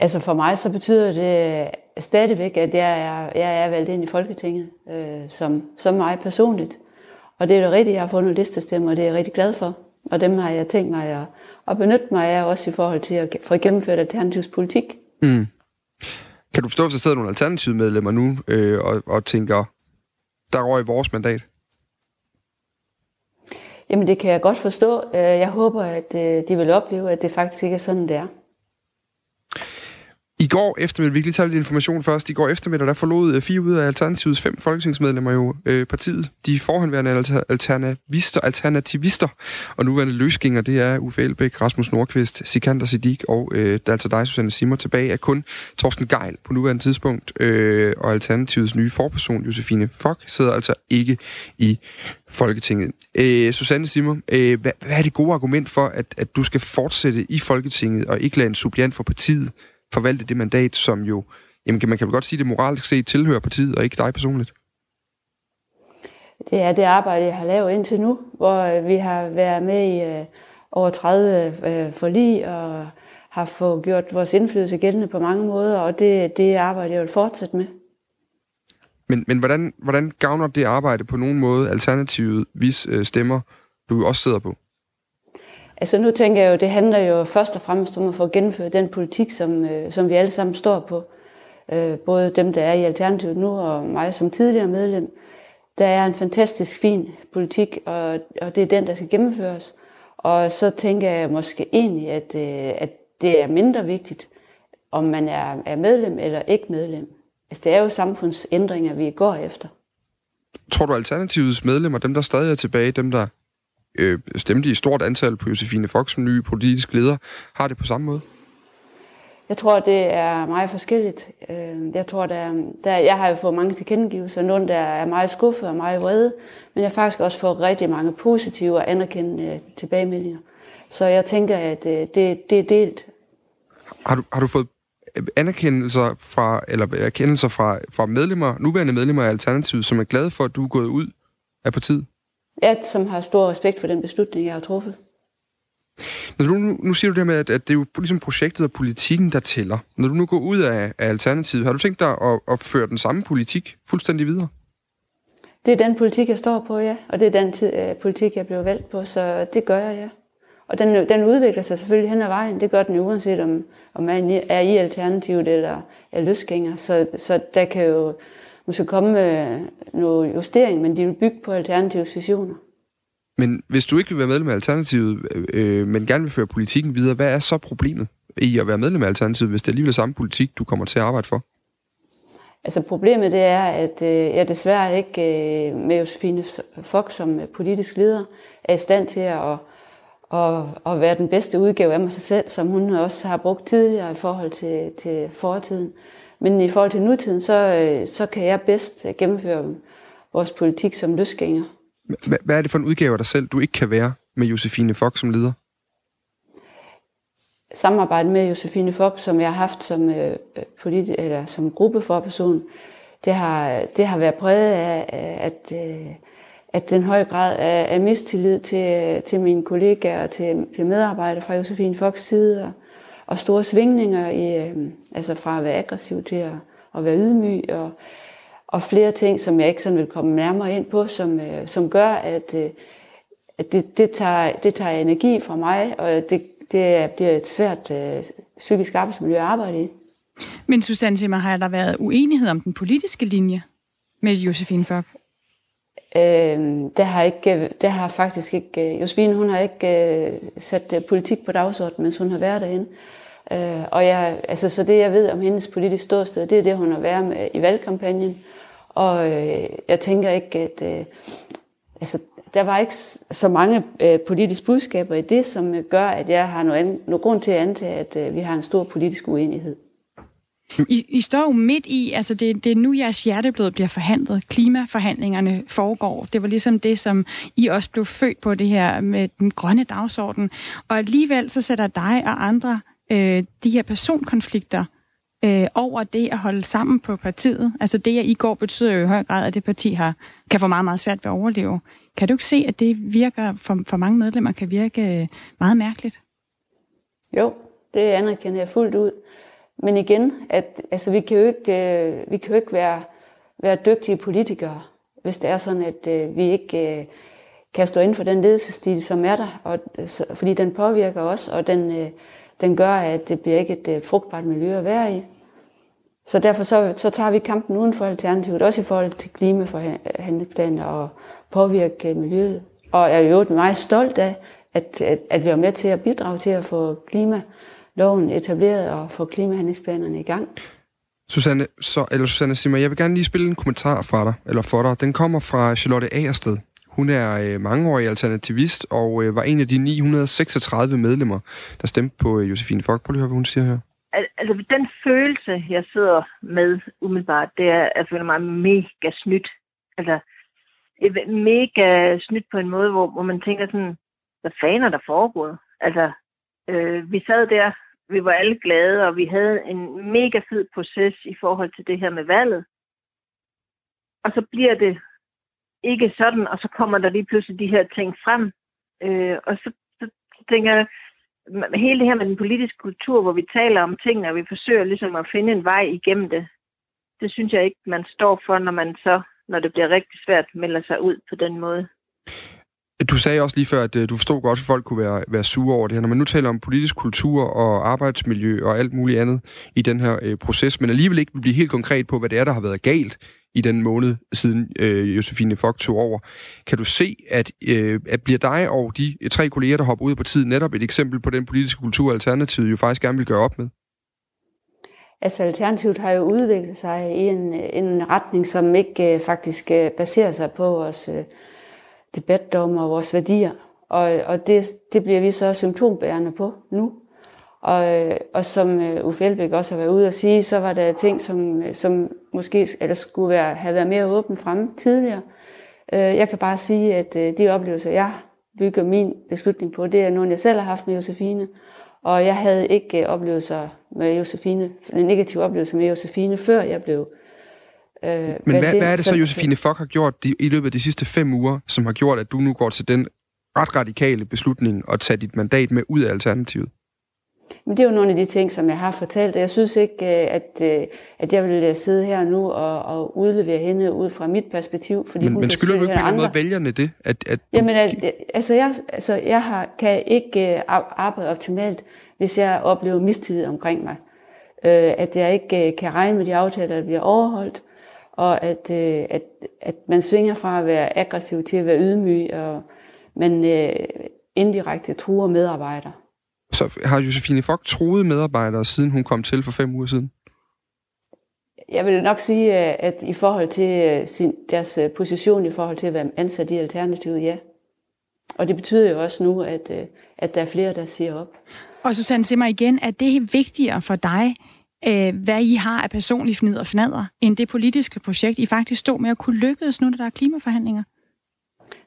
Speaker 10: Altså for mig så betyder det stadigvæk, at jeg er, jeg er valgt ind i Folketinget øh, som, som mig personligt. Og det er det rigtigt, jeg har fundet listestemmer, og det er jeg rigtig glad for. Og dem har jeg tænkt mig at, at benytte mig af også i forhold til at få gennemført alternativs politik. Mm.
Speaker 3: Kan du forstå, hvis der sidder nogle alternative medlemmer nu øh, og, og tænker, der i vores mandat?
Speaker 10: Jamen det kan jeg godt forstå. Øh, jeg håber, at øh, de vil opleve, at det faktisk ikke er sådan, det er.
Speaker 3: I går eftermiddag, vi kan lige tage lidt information først, i går eftermiddag, der forlod øh, fire ud af Alternativets fem folketingsmedlemmer jo øh, partiet. De forhenværende alternativister, alternativister og nuværende løsgænger, det er Uffe Elbæk, Rasmus Nordqvist, Sikander Sidik og øh, der er altså dig, Susanne Simmer, tilbage er kun Torsten Geil på nuværende tidspunkt, øh, og Alternativets nye forperson, Josefine Fock, sidder altså ikke i Folketinget. Øh, Susanne Simmer, øh, hvad, hvad er det gode argument for, at, at du skal fortsætte i Folketinget og ikke lade en suppliant for partiet forvalte det mandat, som jo, jamen man kan vel godt sige, det moralsk set tilhører partiet, og ikke dig personligt?
Speaker 10: Det er det arbejde, jeg har lavet indtil nu, hvor vi har været med i øh, over 30 øh, forlig og har fået gjort vores indflydelse gældende på mange måder, og det, det arbejde, jeg vil fortsætte med.
Speaker 3: Men, men hvordan, hvordan gavner det arbejde på nogen måde alternativet, hvis øh, stemmer, du også sidder på?
Speaker 10: Altså nu tænker jeg jo, det handler jo først og fremmest om at få gennemført den politik, som, øh, som vi alle sammen står på. Øh, både dem, der er i Alternativet nu, og mig som tidligere medlem. Der er en fantastisk fin politik, og, og det er den, der skal gennemføres. Og så tænker jeg måske egentlig, at, øh, at det er mindre vigtigt, om man er, er medlem eller ikke medlem. Altså det er jo samfundsændringer, vi går efter.
Speaker 3: Tror du Alternativets medlemmer, dem der stadig er tilbage, dem der øh, stemte i stort antal på Josefine Fox som ny politisk leder, har det på samme måde?
Speaker 10: Jeg tror, det er meget forskelligt. Øh, jeg tror, der, der, jeg har jo fået mange tilkendegivelser. Nogle, der er meget skuffet og meget vrede, men jeg har faktisk også fået rigtig mange positive og anerkendende tilbagemeldinger. Så jeg tænker, at øh, det, det er delt.
Speaker 3: Har du, har du fået anerkendelser fra, eller erkendelser fra, fra medlemmer, nuværende medlemmer af Alternativet, som er glade for, at du er gået ud af partiet?
Speaker 10: Ja, som har stor respekt for den beslutning, jeg har truffet.
Speaker 3: Når du, nu, nu siger du det med, at, at det er jo ligesom projektet og politikken, der tæller. Når du nu går ud af, af Alternativet, har du tænkt dig at, at føre den samme politik fuldstændig videre?
Speaker 10: Det er den politik, jeg står på, ja. Og det er den tid, uh, politik, jeg blev valgt på, så det gør jeg, ja. Og den, den udvikler sig selvfølgelig hen ad vejen. Det gør den jo uanset om, om man er i Alternativet eller er løsgænger. Så, så der kan jo måske komme med noget justering, men de vil bygge på Alternativets visioner.
Speaker 3: Men hvis du ikke vil være medlem af Alternativet, øh, men gerne vil føre politikken videre, hvad er så problemet i at være medlem af Alternativet, hvis det er alligevel samme politik, du kommer til at arbejde for?
Speaker 10: Altså problemet det er, at øh, jeg desværre ikke øh, med Josefine Fox som politisk leder er i stand til at, at, at være den bedste udgave af mig selv, som hun også har brugt tidligere i forhold til, til fortiden. Men i forhold til nutiden, så, øh, så kan jeg bedst gennemføre vores politik som løsgænger.
Speaker 3: Hvad er det for en udgave af dig selv, du ikke kan være med Josefine Fox som leder?
Speaker 10: Samarbejde med Josefine Fox, som jeg har haft som, øh, politi- eller som gruppeforperson, det har, det har været præget af, at, øh, at den høje grad af, af mistillid til, til mine kollegaer og til, til medarbejdere fra Josefine Fox side, og, og store svingninger i, øh, altså fra at være aggressiv til at, at være ydmyg, og, og flere ting, som jeg ikke sådan vil komme nærmere ind på, som, øh, som gør, at, øh, at det, det, tager, det tager energi fra mig, og det, det bliver et svært øh, psykisk arbejdsmiljø at arbejde i.
Speaker 4: Men Susanne Simmer, har der været uenighed om den politiske linje med Josefine Fock?
Speaker 10: Øh, det har ikke, det har faktisk ikke, Josefine hun har ikke øh, sat øh, politik på dagsordenen, mens hun har været derinde. Øh, og jeg, altså, så det jeg ved om hendes politiske ståsted, det er det, hun har været med i valgkampagnen. Og øh, jeg tænker ikke, at øh, altså, der var ikke så mange øh, politiske budskaber i det, som øh, gør, at jeg har noget, noget grund til at antage, at øh, vi har en stor politisk uenighed.
Speaker 4: I, I står jo midt i, altså det, det er nu jeres hjerteblod bliver forhandlet. Klimaforhandlingerne foregår. Det var ligesom det, som I også blev født på det her med den grønne dagsorden. Og alligevel så sætter dig og andre øh, de her personkonflikter øh, over det at holde sammen på partiet. Altså det, at I går, betyder jo i høj grad, at det parti har, kan få meget, meget svært ved at overleve. Kan du ikke se, at det virker for, for mange medlemmer kan virke øh, meget mærkeligt?
Speaker 10: Jo, det anerkender jeg fuldt ud. Men igen, at, altså, vi kan jo ikke, øh, vi kan jo ikke være, være dygtige politikere, hvis det er sådan, at øh, vi ikke øh, kan stå inden for den ledelsesstil, som er der, og, øh, så, fordi den påvirker os, og den, øh, den gør, at det bliver ikke et øh, frugtbart miljø at være i. Så derfor så, så tager vi kampen uden for Alternativet, også i forhold til klimaforhandlingsplaner og påvirke miljøet. Og jeg er jo meget stolt af, at, at, at vi er med til at bidrage til at få klima loven etableret og få klimahandlingsplanerne i gang.
Speaker 3: Susanne, så, eller Susanne Simmer, jeg vil gerne lige spille en kommentar fra dig, eller for dig. Den kommer fra Charlotte Agersted. Hun er øh, mangeårig alternativist og øh, var en af de 936 medlemmer, der stemte på øh, Josefine Fock. Prøv lige at høre, hvad hun siger her.
Speaker 11: Altså, den følelse, jeg sidder med umiddelbart, det er, at jeg føler mig mega snydt. Altså, mega snydt på en måde, hvor, hvor man tænker sådan, hvad fanden er der foregået? Altså, øh, vi sad der, vi var alle glade, og vi havde en mega fed proces i forhold til det her med valget. Og så bliver det ikke sådan, og så kommer der lige pludselig de her ting frem. Øh, og så, så, tænker jeg, hele det her med den politiske kultur, hvor vi taler om tingene, og vi forsøger ligesom at finde en vej igennem det, det synes jeg ikke, man står for, når man så, når det bliver rigtig svært, melder sig ud på den måde.
Speaker 3: Du sagde også lige før, at øh, du forstod godt, at folk kunne være, være sure over det her. Når man nu taler om politisk kultur og arbejdsmiljø og alt muligt andet i den her øh, proces, men alligevel ikke vil blive helt konkret på, hvad det er, der har været galt i den måned siden øh, Josefine Fock tog over. Kan du se, at, øh, at bliver dig og de tre kolleger, der hopper ud på tid, netop et eksempel på den politiske kultur, Alternativet jo faktisk gerne vil gøre op med?
Speaker 10: Altså Alternativet har jo udviklet sig i en, en retning, som ikke øh, faktisk øh, baserer sig på vores øh, debatdom og vores værdier. Og, og det, det bliver vi så symptombærende på nu. Og, og som øh, Uffe Elbæk også har været ude at sige, så var der ting, som, som måske eller skulle være, have været mere åbent fremme tidligere. Øh, jeg kan bare sige, at øh, de oplevelser, jeg bygger min beslutning på, det er nogle, jeg selv har haft med Josefine. Og jeg havde ikke oplevelser med Josefine, en negativ oplevelse med Josefine, før jeg blev
Speaker 3: Øh, Men hvad, hvad, hvad er det så, Josefine Fock har gjort i løbet af de sidste fem uger, som har gjort, at du nu går til den ret radikale beslutning at tage dit mandat med ud af Alternativet?
Speaker 10: Men det er jo nogle af de ting, som jeg har fortalt. Jeg synes ikke, øh, at, øh, at jeg vil øh, sidde her nu og, og udlevere hende ud fra mit perspektiv. Fordi
Speaker 3: men, men skylder du ikke på måde vælgerne det? At, at.
Speaker 10: Jamen, at, altså jeg, altså jeg har, kan ikke arbejde optimalt, hvis jeg oplever mistillid omkring mig. At jeg ikke kan regne med de aftaler, der bliver overholdt, og at, at, at man svinger fra at være aggressiv til at være ydmyg, og man indirekte truer medarbejdere.
Speaker 3: Så har Josefine Fock troet medarbejdere, siden hun kom til for fem uger siden?
Speaker 10: Jeg vil nok sige, at i forhold til øh, sin, deres øh, position i forhold til at være ansat i Alternativet, ja. Og det betyder jo også nu, at, øh, at der er flere, der siger op.
Speaker 4: Og Susanne Simmer igen, at det er vigtigere for dig, hvad I har af personlige fnid og fnader, end det politiske projekt, I faktisk stod med at kunne lykkes nu, når der er klimaforhandlinger?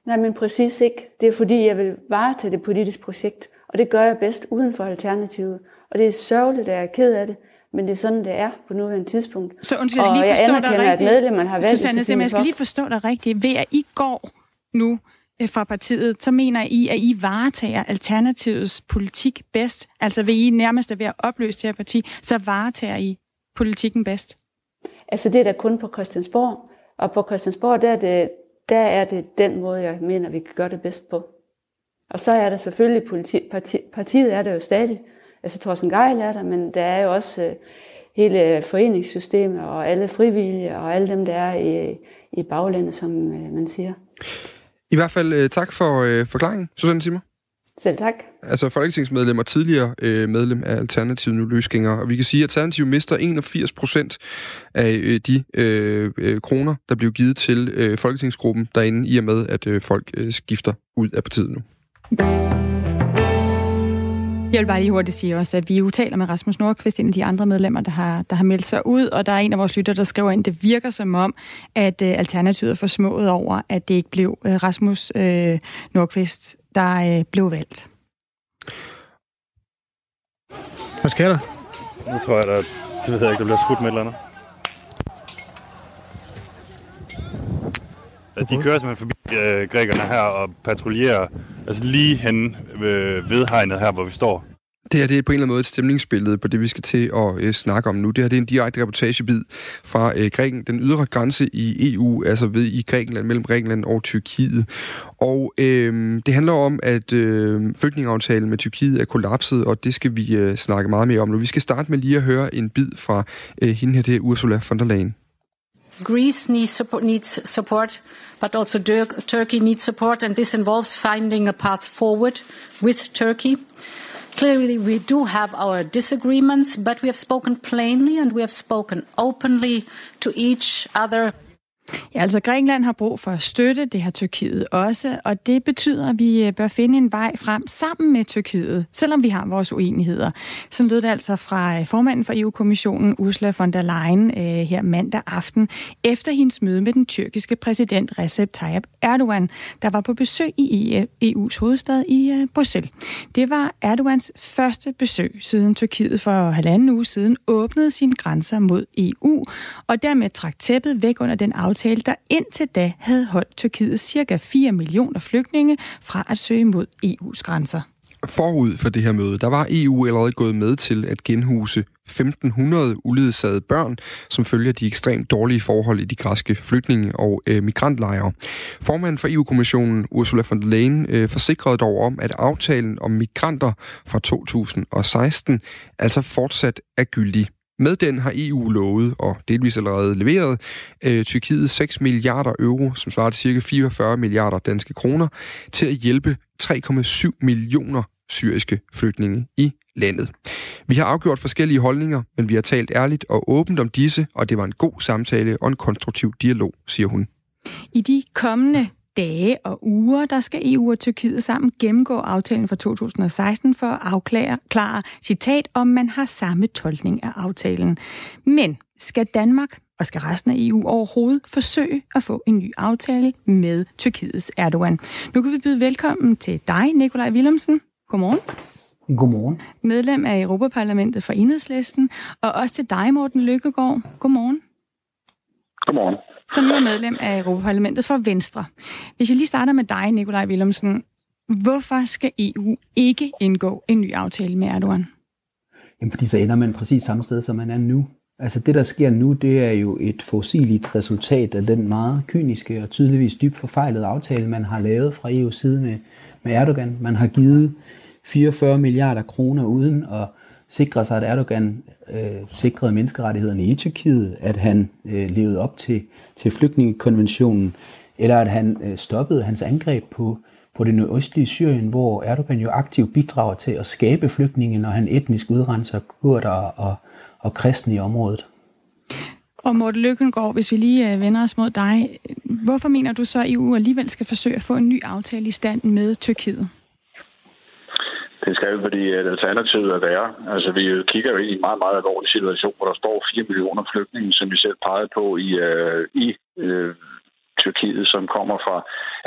Speaker 10: Nej, men præcis ikke. Det er fordi, jeg vil varetage det politiske projekt. Og det gør jeg bedst uden for Alternativet. Og det er sørgeligt, at jeg er ked af det, men det er sådan, det er på nuværende tidspunkt.
Speaker 4: Så undskyld, jeg skal lige forstå
Speaker 10: jeg anerkender, at medlemmerne har valgt
Speaker 4: Susanne, jeg skal lige forstå dig rigtigt. Ved at I går nu øh, fra partiet, så mener I, at I varetager Alternativets politik bedst? Altså vil I nærmest er ved at opløse det her parti, så varetager I politikken bedst?
Speaker 10: Altså det er da kun på Christiansborg. Og på Christiansborg, der er det, der er det den måde, jeg mener, vi kan gøre det bedst på. Og så er der selvfølgelig politi, parti, partiet er der jo stadig. Altså Thorsten Geil er der, men der er jo også uh, hele foreningssystemet og alle frivillige og alle dem, der er i, i baglandet, som uh, man siger.
Speaker 3: I hvert fald uh, tak for uh, forklaringen, Susanne Simmer.
Speaker 10: Selv tak.
Speaker 3: Altså folketingsmedlem og tidligere øh, medlem af Alternativet nu løsgænger. Og vi kan sige, at Alternativet mister 81 procent af øh, de øh, øh, kroner, der blev givet til øh, folketingsgruppen derinde, i og med, at øh, folk øh, skifter ud af partiet nu.
Speaker 4: Jeg vil bare lige hurtigt sige også, at vi jo taler med Rasmus Nordqvist, en af de andre medlemmer, der har, der har meldt sig ud, og der er en af vores lytter, der skriver ind, det virker som om, at uh, Alternativet er forsmået over, at det ikke blev uh, Rasmus uh, Nordqvist, der uh, blev valgt.
Speaker 1: Hvad sker der?
Speaker 2: Nu tror jeg, der, det ved jeg ikke, der bliver skudt med et eller andet. Altså, de kører simpelthen forbi øh, grækerne her og patruljerer altså lige hen ved, ved hegnet her, hvor vi står.
Speaker 3: Det her det er på en eller anden måde et stemningsbillede på det, vi skal til at øh, snakke om nu. Det her det er en direkte reportagebid fra øh, Græken, den ydre grænse i EU, altså ved i Grækenland, mellem Grækenland og Tyrkiet. Og øh, det handler om, at øh, flygtningeaftalen med Tyrkiet er kollapset, og det skal vi øh, snakke meget mere om nu. Vi skal starte med lige at høre en bid fra øh, hende her, det er Ursula von der Leyen.
Speaker 12: Greece needs support, needs support but also Turkey needs support, and this involves finding a path forward with Turkey. Clearly, we do have our disagreements, but we have spoken plainly and we have spoken openly to each other.
Speaker 4: Ja, altså Grækenland har brug for støtte, det har Tyrkiet også, og det betyder, at vi øh, bør finde en vej frem sammen med Tyrkiet, selvom vi har vores uenigheder. Så lød det altså fra øh, formanden for EU-kommissionen, Ursula von der Leyen, øh, her mandag aften, efter hendes møde med den tyrkiske præsident Recep Tayyip Erdogan, der var på besøg i EU's hovedstad i Bruxelles. Det var Erdogans første besøg, siden Tyrkiet for halvanden uge siden åbnede sine grænser mod EU, og dermed trak tæppet væk under den aftale, aftale, der indtil da havde holdt Tyrkiet cirka 4 millioner flygtninge fra at søge mod EU's grænser.
Speaker 3: Forud for det her møde, der var EU allerede gået med til at genhuse 1500 uledsagede børn, som følger de ekstremt dårlige forhold i de græske flygtninge- og øh, migrantlejre. Formanden for EU-kommissionen, Ursula von der Leyen, øh, forsikrede dog om, at aftalen om migranter fra 2016 altså fortsat er gyldig. Med den har EU lovet, og delvis allerede leveret, øh, Tyrkiet 6 milliarder euro, som svarer til cirka 44 milliarder danske kroner, til at hjælpe 3,7 millioner syriske flygtninge i landet. Vi har afgjort forskellige holdninger, men vi har talt ærligt og åbent om disse, og det var en god samtale og en konstruktiv dialog, siger hun.
Speaker 4: I de kommende dage og uger, der skal EU og Tyrkiet sammen gennemgå aftalen fra 2016 for at afklare, klare, citat, om man har samme tolkning af aftalen. Men skal Danmark og skal resten af EU overhovedet forsøge at få en ny aftale med Tyrkiets Erdogan? Nu kan vi byde velkommen til dig, Nikolaj Willumsen. Godmorgen.
Speaker 13: Godmorgen.
Speaker 4: Medlem af Europaparlamentet for Enhedslisten, og også til dig, Morten Lykkegaard. Godmorgen.
Speaker 14: Godmorgen
Speaker 4: som er medlem af Europaparlamentet for Venstre. Hvis jeg lige starter med dig, Nikolaj Willumsen. Hvorfor skal EU ikke indgå en ny aftale med Erdogan?
Speaker 13: Jamen, fordi så ender man præcis samme sted, som man er nu. Altså det, der sker nu, det er jo et fossiligt resultat af den meget kyniske og tydeligvis dybt forfejlede aftale, man har lavet fra EU's side med, med Erdogan. Man har givet 44 milliarder kroner uden at sikre sig, at Erdogan øh, sikrede menneskerettighederne i Tyrkiet, at han øh, levede op til, til flygtningekonventionen, eller at han øh, stoppede hans angreb på, på det nordøstlige Syrien, hvor Erdogan jo aktivt bidrager til at skabe flygtninge, når han etnisk udrenser kurder og, og kristne i området.
Speaker 4: Og Morten Løkkengård, hvis vi lige øh, vender os mod dig, hvorfor mener du så, at EU alligevel skal forsøge at få en ny aftale i stand med Tyrkiet?
Speaker 14: Det skal jo, fordi at alternativet er værre. Altså, vi kigger jo i en meget, meget alvorlig situation, hvor der står 4 millioner flygtninge, som vi selv pegede på i, øh, i øh, Tyrkiet, som kommer fra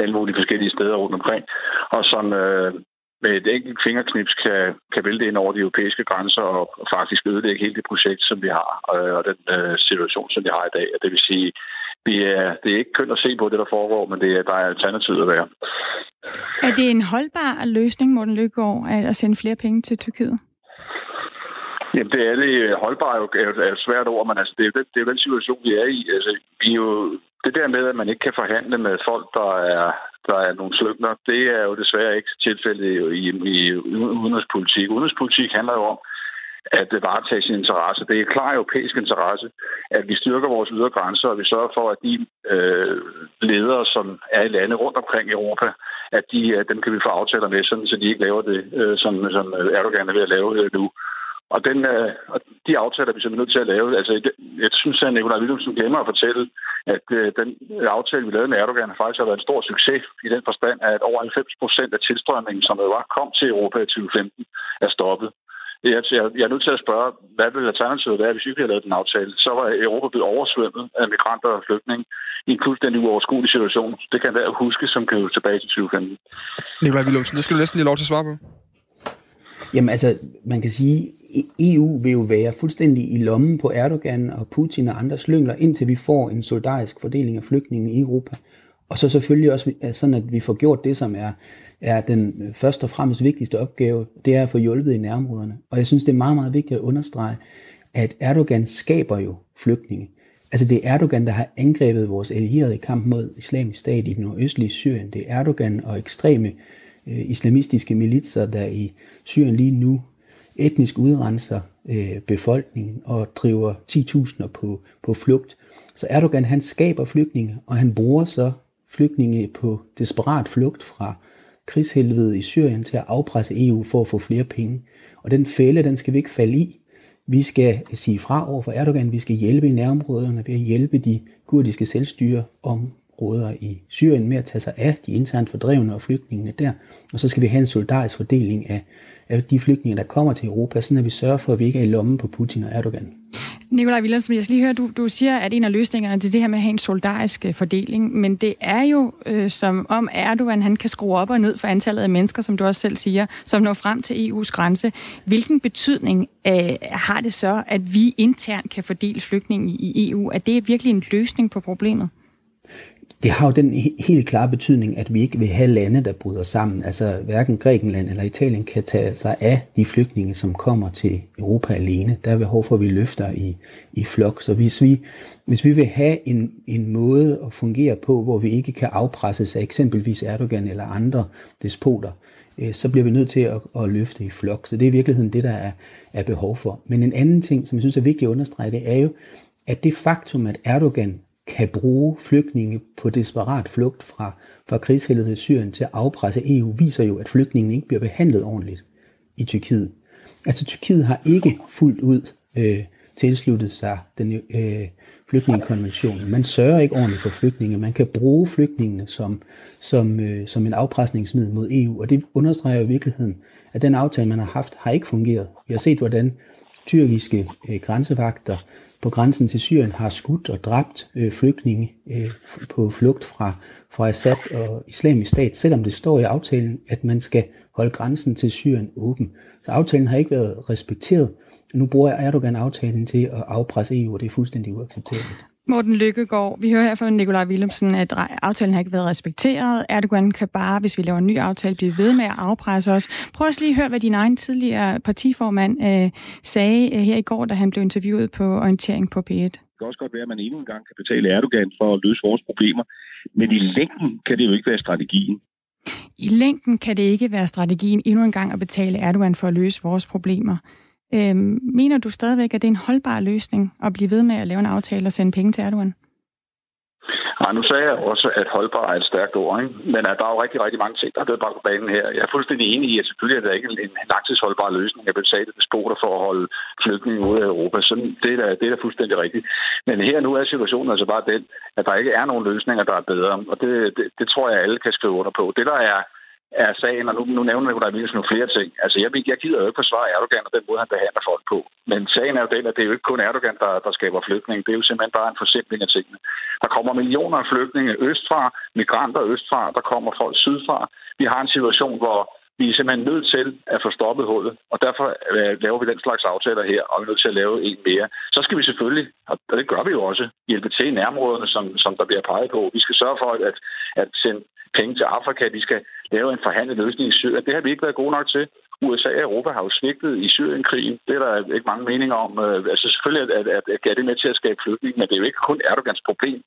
Speaker 14: alle mulige forskellige steder rundt omkring, og som øh, med et enkelt fingerknips kan, kan vælte ind over de europæiske grænser og, faktisk ødelægge hele det projekt, som vi har, øh, og den øh, situation, som vi har i dag. Det vil sige, vi er, det er ikke kønt at se på det, der foregår, men det er, der er alternativet at være.
Speaker 4: Er det en holdbar løsning, Morten Lykkegaard, at sende flere penge til Tyrkiet?
Speaker 14: Jamen, det er det. Holdbar er jo, er et svært ord, men altså, det, er, det, det er den situation, vi er i. Altså, vi er jo, det der med, at man ikke kan forhandle med folk, der er, der er nogle sløgner, det er jo desværre ikke tilfældet i, i udenrigspolitik. Udenrigspolitik handler jo om, at varetage sin interesse. Det er en klar europæisk interesse, at vi styrker vores ydre grænser, og vi sørger for, at de øh, ledere, som er i lande rundt omkring i Europa, at de, at dem kan vi få aftaler med, sådan, så de ikke laver det, øh, som, som Erdogan er ved at lave øh, nu. Og, den, øh, og de aftaler, vi så er nødt til at lave, altså jeg synes, at Nikolaj Willumsen glemmer at fortælle, at øh, den aftale, vi lavede med Erdogan, faktisk har været en stor succes i den forstand, at over 90 procent af tilstrømningen, som var, kom til Europa i 2015, er stoppet. Jeg, jeg er nødt til at spørge, hvad vil alternativet være, hvis vi ikke havde lavet den aftale? Så var Europa blevet oversvømmet af migranter og flygtninge i en fuldstændig uoverskuelig situation. Det kan være huske, som kan jo tilbage til 2015.
Speaker 3: Nikolaj Willumsen, det skal du næsten lige lov til at svare på.
Speaker 13: Jamen altså, man kan sige, EU vil jo være fuldstændig i lommen på Erdogan og Putin og andre slyngler, indtil vi får en solidarisk fordeling af flygtninge i Europa. Og så selvfølgelig også sådan, at vi får gjort det, som er, er den først og fremmest vigtigste opgave, det er at få hjulpet i nærområderne. Og jeg synes, det er meget, meget vigtigt at understrege, at Erdogan skaber jo flygtninge. Altså det er Erdogan, der har angrebet vores allierede i kamp mod islamisk stat i den nordøstlige Syrien. Det er Erdogan og ekstreme øh, islamistiske militser, der i Syrien lige nu etnisk udrenser øh, befolkningen og driver 10.000 på, på flugt. Så Erdogan han skaber flygtninge, og han bruger så flygtninge på desperat flugt fra krigshelvede i Syrien til at afpresse EU for at få flere penge. Og den fælde, den skal vi ikke falde i. Vi skal sige fra over for Erdogan, vi skal hjælpe i nærområderne ved at hjælpe de kurdiske selvstyreområder i Syrien med at tage sig af de internt fordrevne og flygtningene der. Og så skal vi have en solidarisk fordeling af, af de flygtninge, der kommer til Europa, sådan at vi sørger for, at vi ikke er i lommen på Putin og Erdogan.
Speaker 4: Nikolaj Wilhelmsen, jeg skal lige høre, du, du siger, at en af løsningerne er det her med at have en solidarisk øh, fordeling, men det er jo øh, som om Erdogan han kan skrue op og ned for antallet af mennesker, som du også selv siger, som når frem til EU's grænse. Hvilken betydning øh, har det så, at vi internt kan fordele flygtninge i EU? Er det virkelig en løsning på problemet?
Speaker 13: Det har jo den helt klare betydning, at vi ikke vil have lande, der bryder sammen. Altså hverken Grækenland eller Italien kan tage sig af de flygtninge, som kommer til Europa alene. Der er behov for, at vi løfter i, i flok. Så hvis vi, hvis vi vil have en, en måde at fungere på, hvor vi ikke kan afpresses af eksempelvis Erdogan eller andre despoter, øh, så bliver vi nødt til at, at løfte i flok. Så det er i virkeligheden det, der er, er behov for. Men en anden ting, som jeg synes er vigtigt at understrege, det er jo, at det faktum, at Erdogan kan bruge flygtninge på desperat flugt fra, fra krigshelvedet i Syrien til at afpresse EU, viser jo, at flygtningene ikke bliver behandlet ordentligt i Tyrkiet. Altså Tyrkiet har ikke fuldt ud øh, tilsluttet sig den øh, flygtningekonvention. Man sørger ikke ordentligt for flygtninge. Man kan bruge flygtningene som, som, øh, som en afpresningsmiddel mod EU, og det understreger i virkeligheden, at den aftale, man har haft, har ikke fungeret. Vi har set, hvordan tyrkiske øh, grænsevagter på grænsen til Syrien har skudt og dræbt øh, flygtninge øh, på flugt fra, fra Assad og islamisk stat, selvom det står i aftalen, at man skal holde grænsen til Syrien åben. Så aftalen har ikke været respekteret. Nu bruger Erdogan aftalen til at afpresse EU, og det er fuldstændig uacceptabelt.
Speaker 4: Morten Lykkegaard, vi hører her fra Nikolaj Willemsen, at aftalen har ikke været respekteret. Erdogan kan bare, hvis vi laver en ny aftale, blive ved med at afpresse os. Prøv også lige at høre, hvad din egen tidligere partiformand øh, sagde øh, her i går, da han blev interviewet på orientering på P1.
Speaker 15: Det kan også godt være, at man endnu en gang kan betale Erdogan for at løse vores problemer, men i længden kan det jo ikke være strategien.
Speaker 4: I længden kan det ikke være strategien endnu en gang at betale Erdogan for at løse vores problemer. Øhm, mener du stadigvæk, at det er en holdbar løsning at blive ved med at lave en aftale og sende penge til Erdogan?
Speaker 14: Nej, nu sagde jeg også, at holdbar er et stærkt ord, ikke? men at der er jo rigtig, rigtig mange ting, der er blevet bragt på banen her. Jeg er fuldstændig enig i, at selvfølgelig er det ikke en langtidsholdbar løsning at betale despoter for at holde flygtninge ud af Europa. Så det er, da, det er da fuldstændig rigtigt. Men her nu er situationen altså bare den, at der ikke er nogen løsninger, der er bedre. Og det, det, det tror jeg, alle kan skrive under på. Det, der er er sagen, og nu, nu nævner jeg, at nogle flere ting. Altså, jeg, jeg gider jo ikke forsvare Erdogan og den måde, han behandler folk på. Men sagen er jo den, at det er jo ikke kun Erdogan, der, der skaber flygtninge. Det er jo simpelthen bare en forsimpling af tingene. Der kommer millioner af flygtninge østfra, migranter østfra, der kommer folk sydfra. Vi har en situation, hvor vi er simpelthen nødt til at få stoppet hullet, og derfor øh, laver vi den slags aftaler her, og vi er nødt til at lave en mere. Så skal vi selvfølgelig, og det gør vi jo også, hjælpe til i nærområderne, som, som der bliver peget på. Vi skal sørge for at, at sende penge til Afrika. Vi skal lave en forhandlet løsning i Syrien. Det har vi ikke været gode nok til. USA og Europa har jo svigtet i Syrienkrigen. Det er der ikke mange meninger om. Øh, altså selvfølgelig at, at, at, at det med til at skabe flygtning, men det er jo ikke kun Erdogans problem.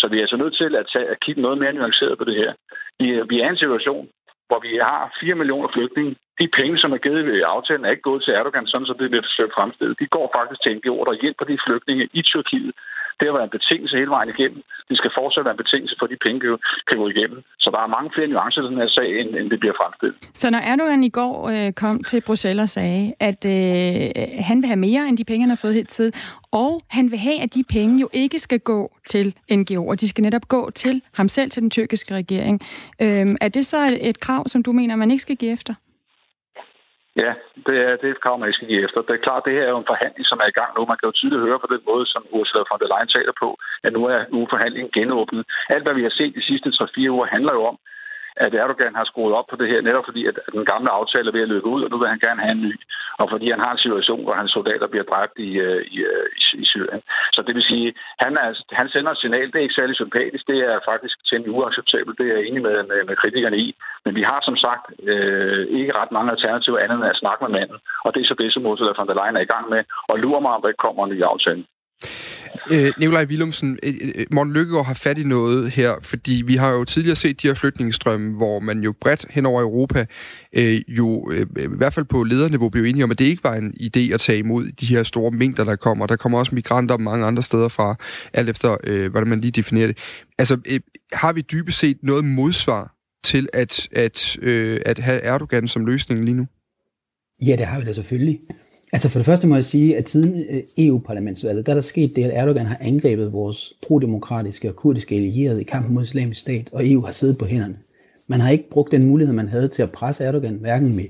Speaker 14: Så vi er altså nødt til at, tage, at kigge noget mere nuanceret på det her. Vi, vi er i en situation, hvor vi har 4 millioner flygtninge. De penge, som er givet ved aftalen, er ikke gået til Erdogan, sådan så det bliver forsøgt fremstillet. De går faktisk til NGO'er, der hjælper de flygtninge i Tyrkiet det har været en betingelse hele vejen igennem. Det skal fortsat være en betingelse for, at de penge kan, gå igennem. Så der er mange flere nuancer i den her sag, end, end det bliver fremstillet.
Speaker 4: Så når Erdogan i går øh, kom til Bruxelles og sagde, at øh, han vil have mere end de penge, han har fået hittil, og han vil have, at de penge jo ikke skal gå til NGO'er. De skal netop gå til ham selv, til den tyrkiske regering. Øh, er det så et krav, som du mener, man ikke skal give efter?
Speaker 14: Ja, det er, det er et krav, man skal give efter. Det er klart, det her er jo en forhandling, som er i gang nu. Man kan jo tydeligt høre på den måde, som Ursula von der Leyen taler på, at nu er nu forhandlingen genåbnet. Alt, hvad vi har set de sidste 3-4 uger, handler jo om, at Erdogan har skruet op på det her, netop fordi, at den gamle aftale er ved at løbe ud, og nu vil han gerne have en ny. Og fordi han har en situation, hvor hans soldater bliver dræbt i, øh, i, øh, i, i Syrien. Så det vil sige, han, er, han sender et signal, det er ikke særlig sympatisk, det er faktisk temmelig uacceptabelt, det er jeg enig med, med, med kritikerne i. Men vi har som sagt øh, ikke ret mange alternativer andet end at snakke med manden. Og det er så det, som Ursula von der Leyen er i gang med, og lurer mig, om der ikke kommer en ny aftale.
Speaker 3: Øh, Nikolaj Willumsen, øh, øh Morten Lykkegaard har fat i noget her, fordi vi har jo tidligere set de her flygtningestrømme, hvor man jo bredt hen over Europa, øh, jo øh, i hvert fald på lederniveau blev enige om, at det ikke var en idé at tage imod de her store mængder, der kommer. Der kommer også migranter mange andre steder fra, alt efter øh, hvordan man lige definerer det. Altså, øh, har vi dybest set noget modsvar til at, at, øh, at have Erdogan som løsning lige nu?
Speaker 13: Ja, det har vi da selvfølgelig. Altså for det første må jeg sige, at siden øh, EU-parlamentsvalget, der er der sket det, at Erdogan har angrebet vores prodemokratiske og kurdiske allierede i kampen mod islamisk stat, og EU har siddet på hænderne. Man har ikke brugt den mulighed, man havde til at presse Erdogan, hverken med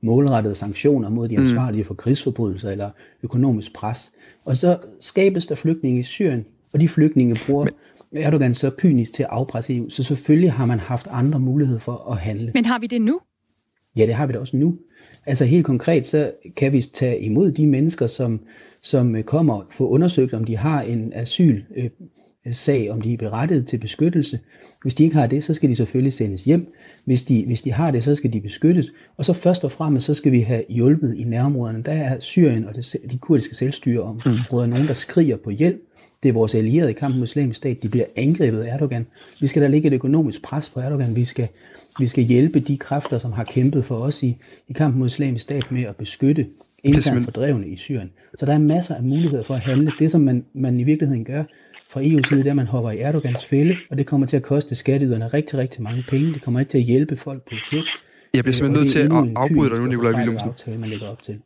Speaker 13: målrettede sanktioner mod de ansvarlige for krigsforbrydelser eller økonomisk pres. Og så skabes der flygtninge i Syrien, og de flygtninge bruger Erdogan så kynisk til at afpresse EU. Så selvfølgelig har man haft andre muligheder for at handle.
Speaker 4: Men har vi det nu?
Speaker 13: Ja, det har vi da også nu. Altså helt konkret, så kan vi tage imod de mennesker, som, som øh, kommer og få undersøgt, om de har en asyl øh, sag, om de er berettiget til beskyttelse. Hvis de ikke har det, så skal de selvfølgelig sendes hjem. Hvis de, hvis de har det, så skal de beskyttes. Og så først og fremmest, så skal vi have hjulpet i nærområderne. Der er Syrien og det, de kurdiske selvstyreområder mm. nogen, der skriger på hjælp. Det er vores allierede i kampen mod islamisk stat. De bliver angrebet af Erdogan. Vi skal da lægge et økonomisk pres på Erdogan. Vi skal, vi skal hjælpe de kræfter, som har kæmpet for os i, i kampen mod islamisk stat med at beskytte internt fordrevne i Syrien. Så der er masser af muligheder for at handle. Det, som man, man i virkeligheden gør, fra EU's side, der man hopper i Erdogans fælde, og det kommer til at koste skatteyderne rigtig, rigtig mange penge. Det kommer ikke til at hjælpe folk på flugt.
Speaker 3: Jeg bliver simpelthen nødt til at afbryde dig nu, Nikolaj Willumsen.
Speaker 13: Aftale, man lægger op til.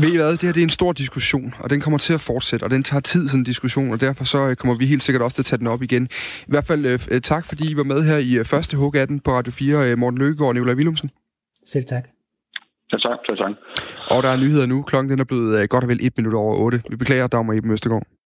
Speaker 3: Ved I hvad, det her det er en stor diskussion, og den kommer til at fortsætte, og den tager tid, sådan en diskussion, og derfor så øh, kommer vi helt sikkert også til at tage den op igen. I hvert fald øh, tak, fordi I var med her i øh, første hug af den på Radio 4, øh, Morten Løkkegaard og Nikolaj Willumsen.
Speaker 13: Selv tak.
Speaker 14: Ja, tak, tak, tak.
Speaker 3: Og der er nyheder nu. Klokken den er blevet øh, godt og vel et minut over 8. Vi beklager, Dagmar Eben Østergaard.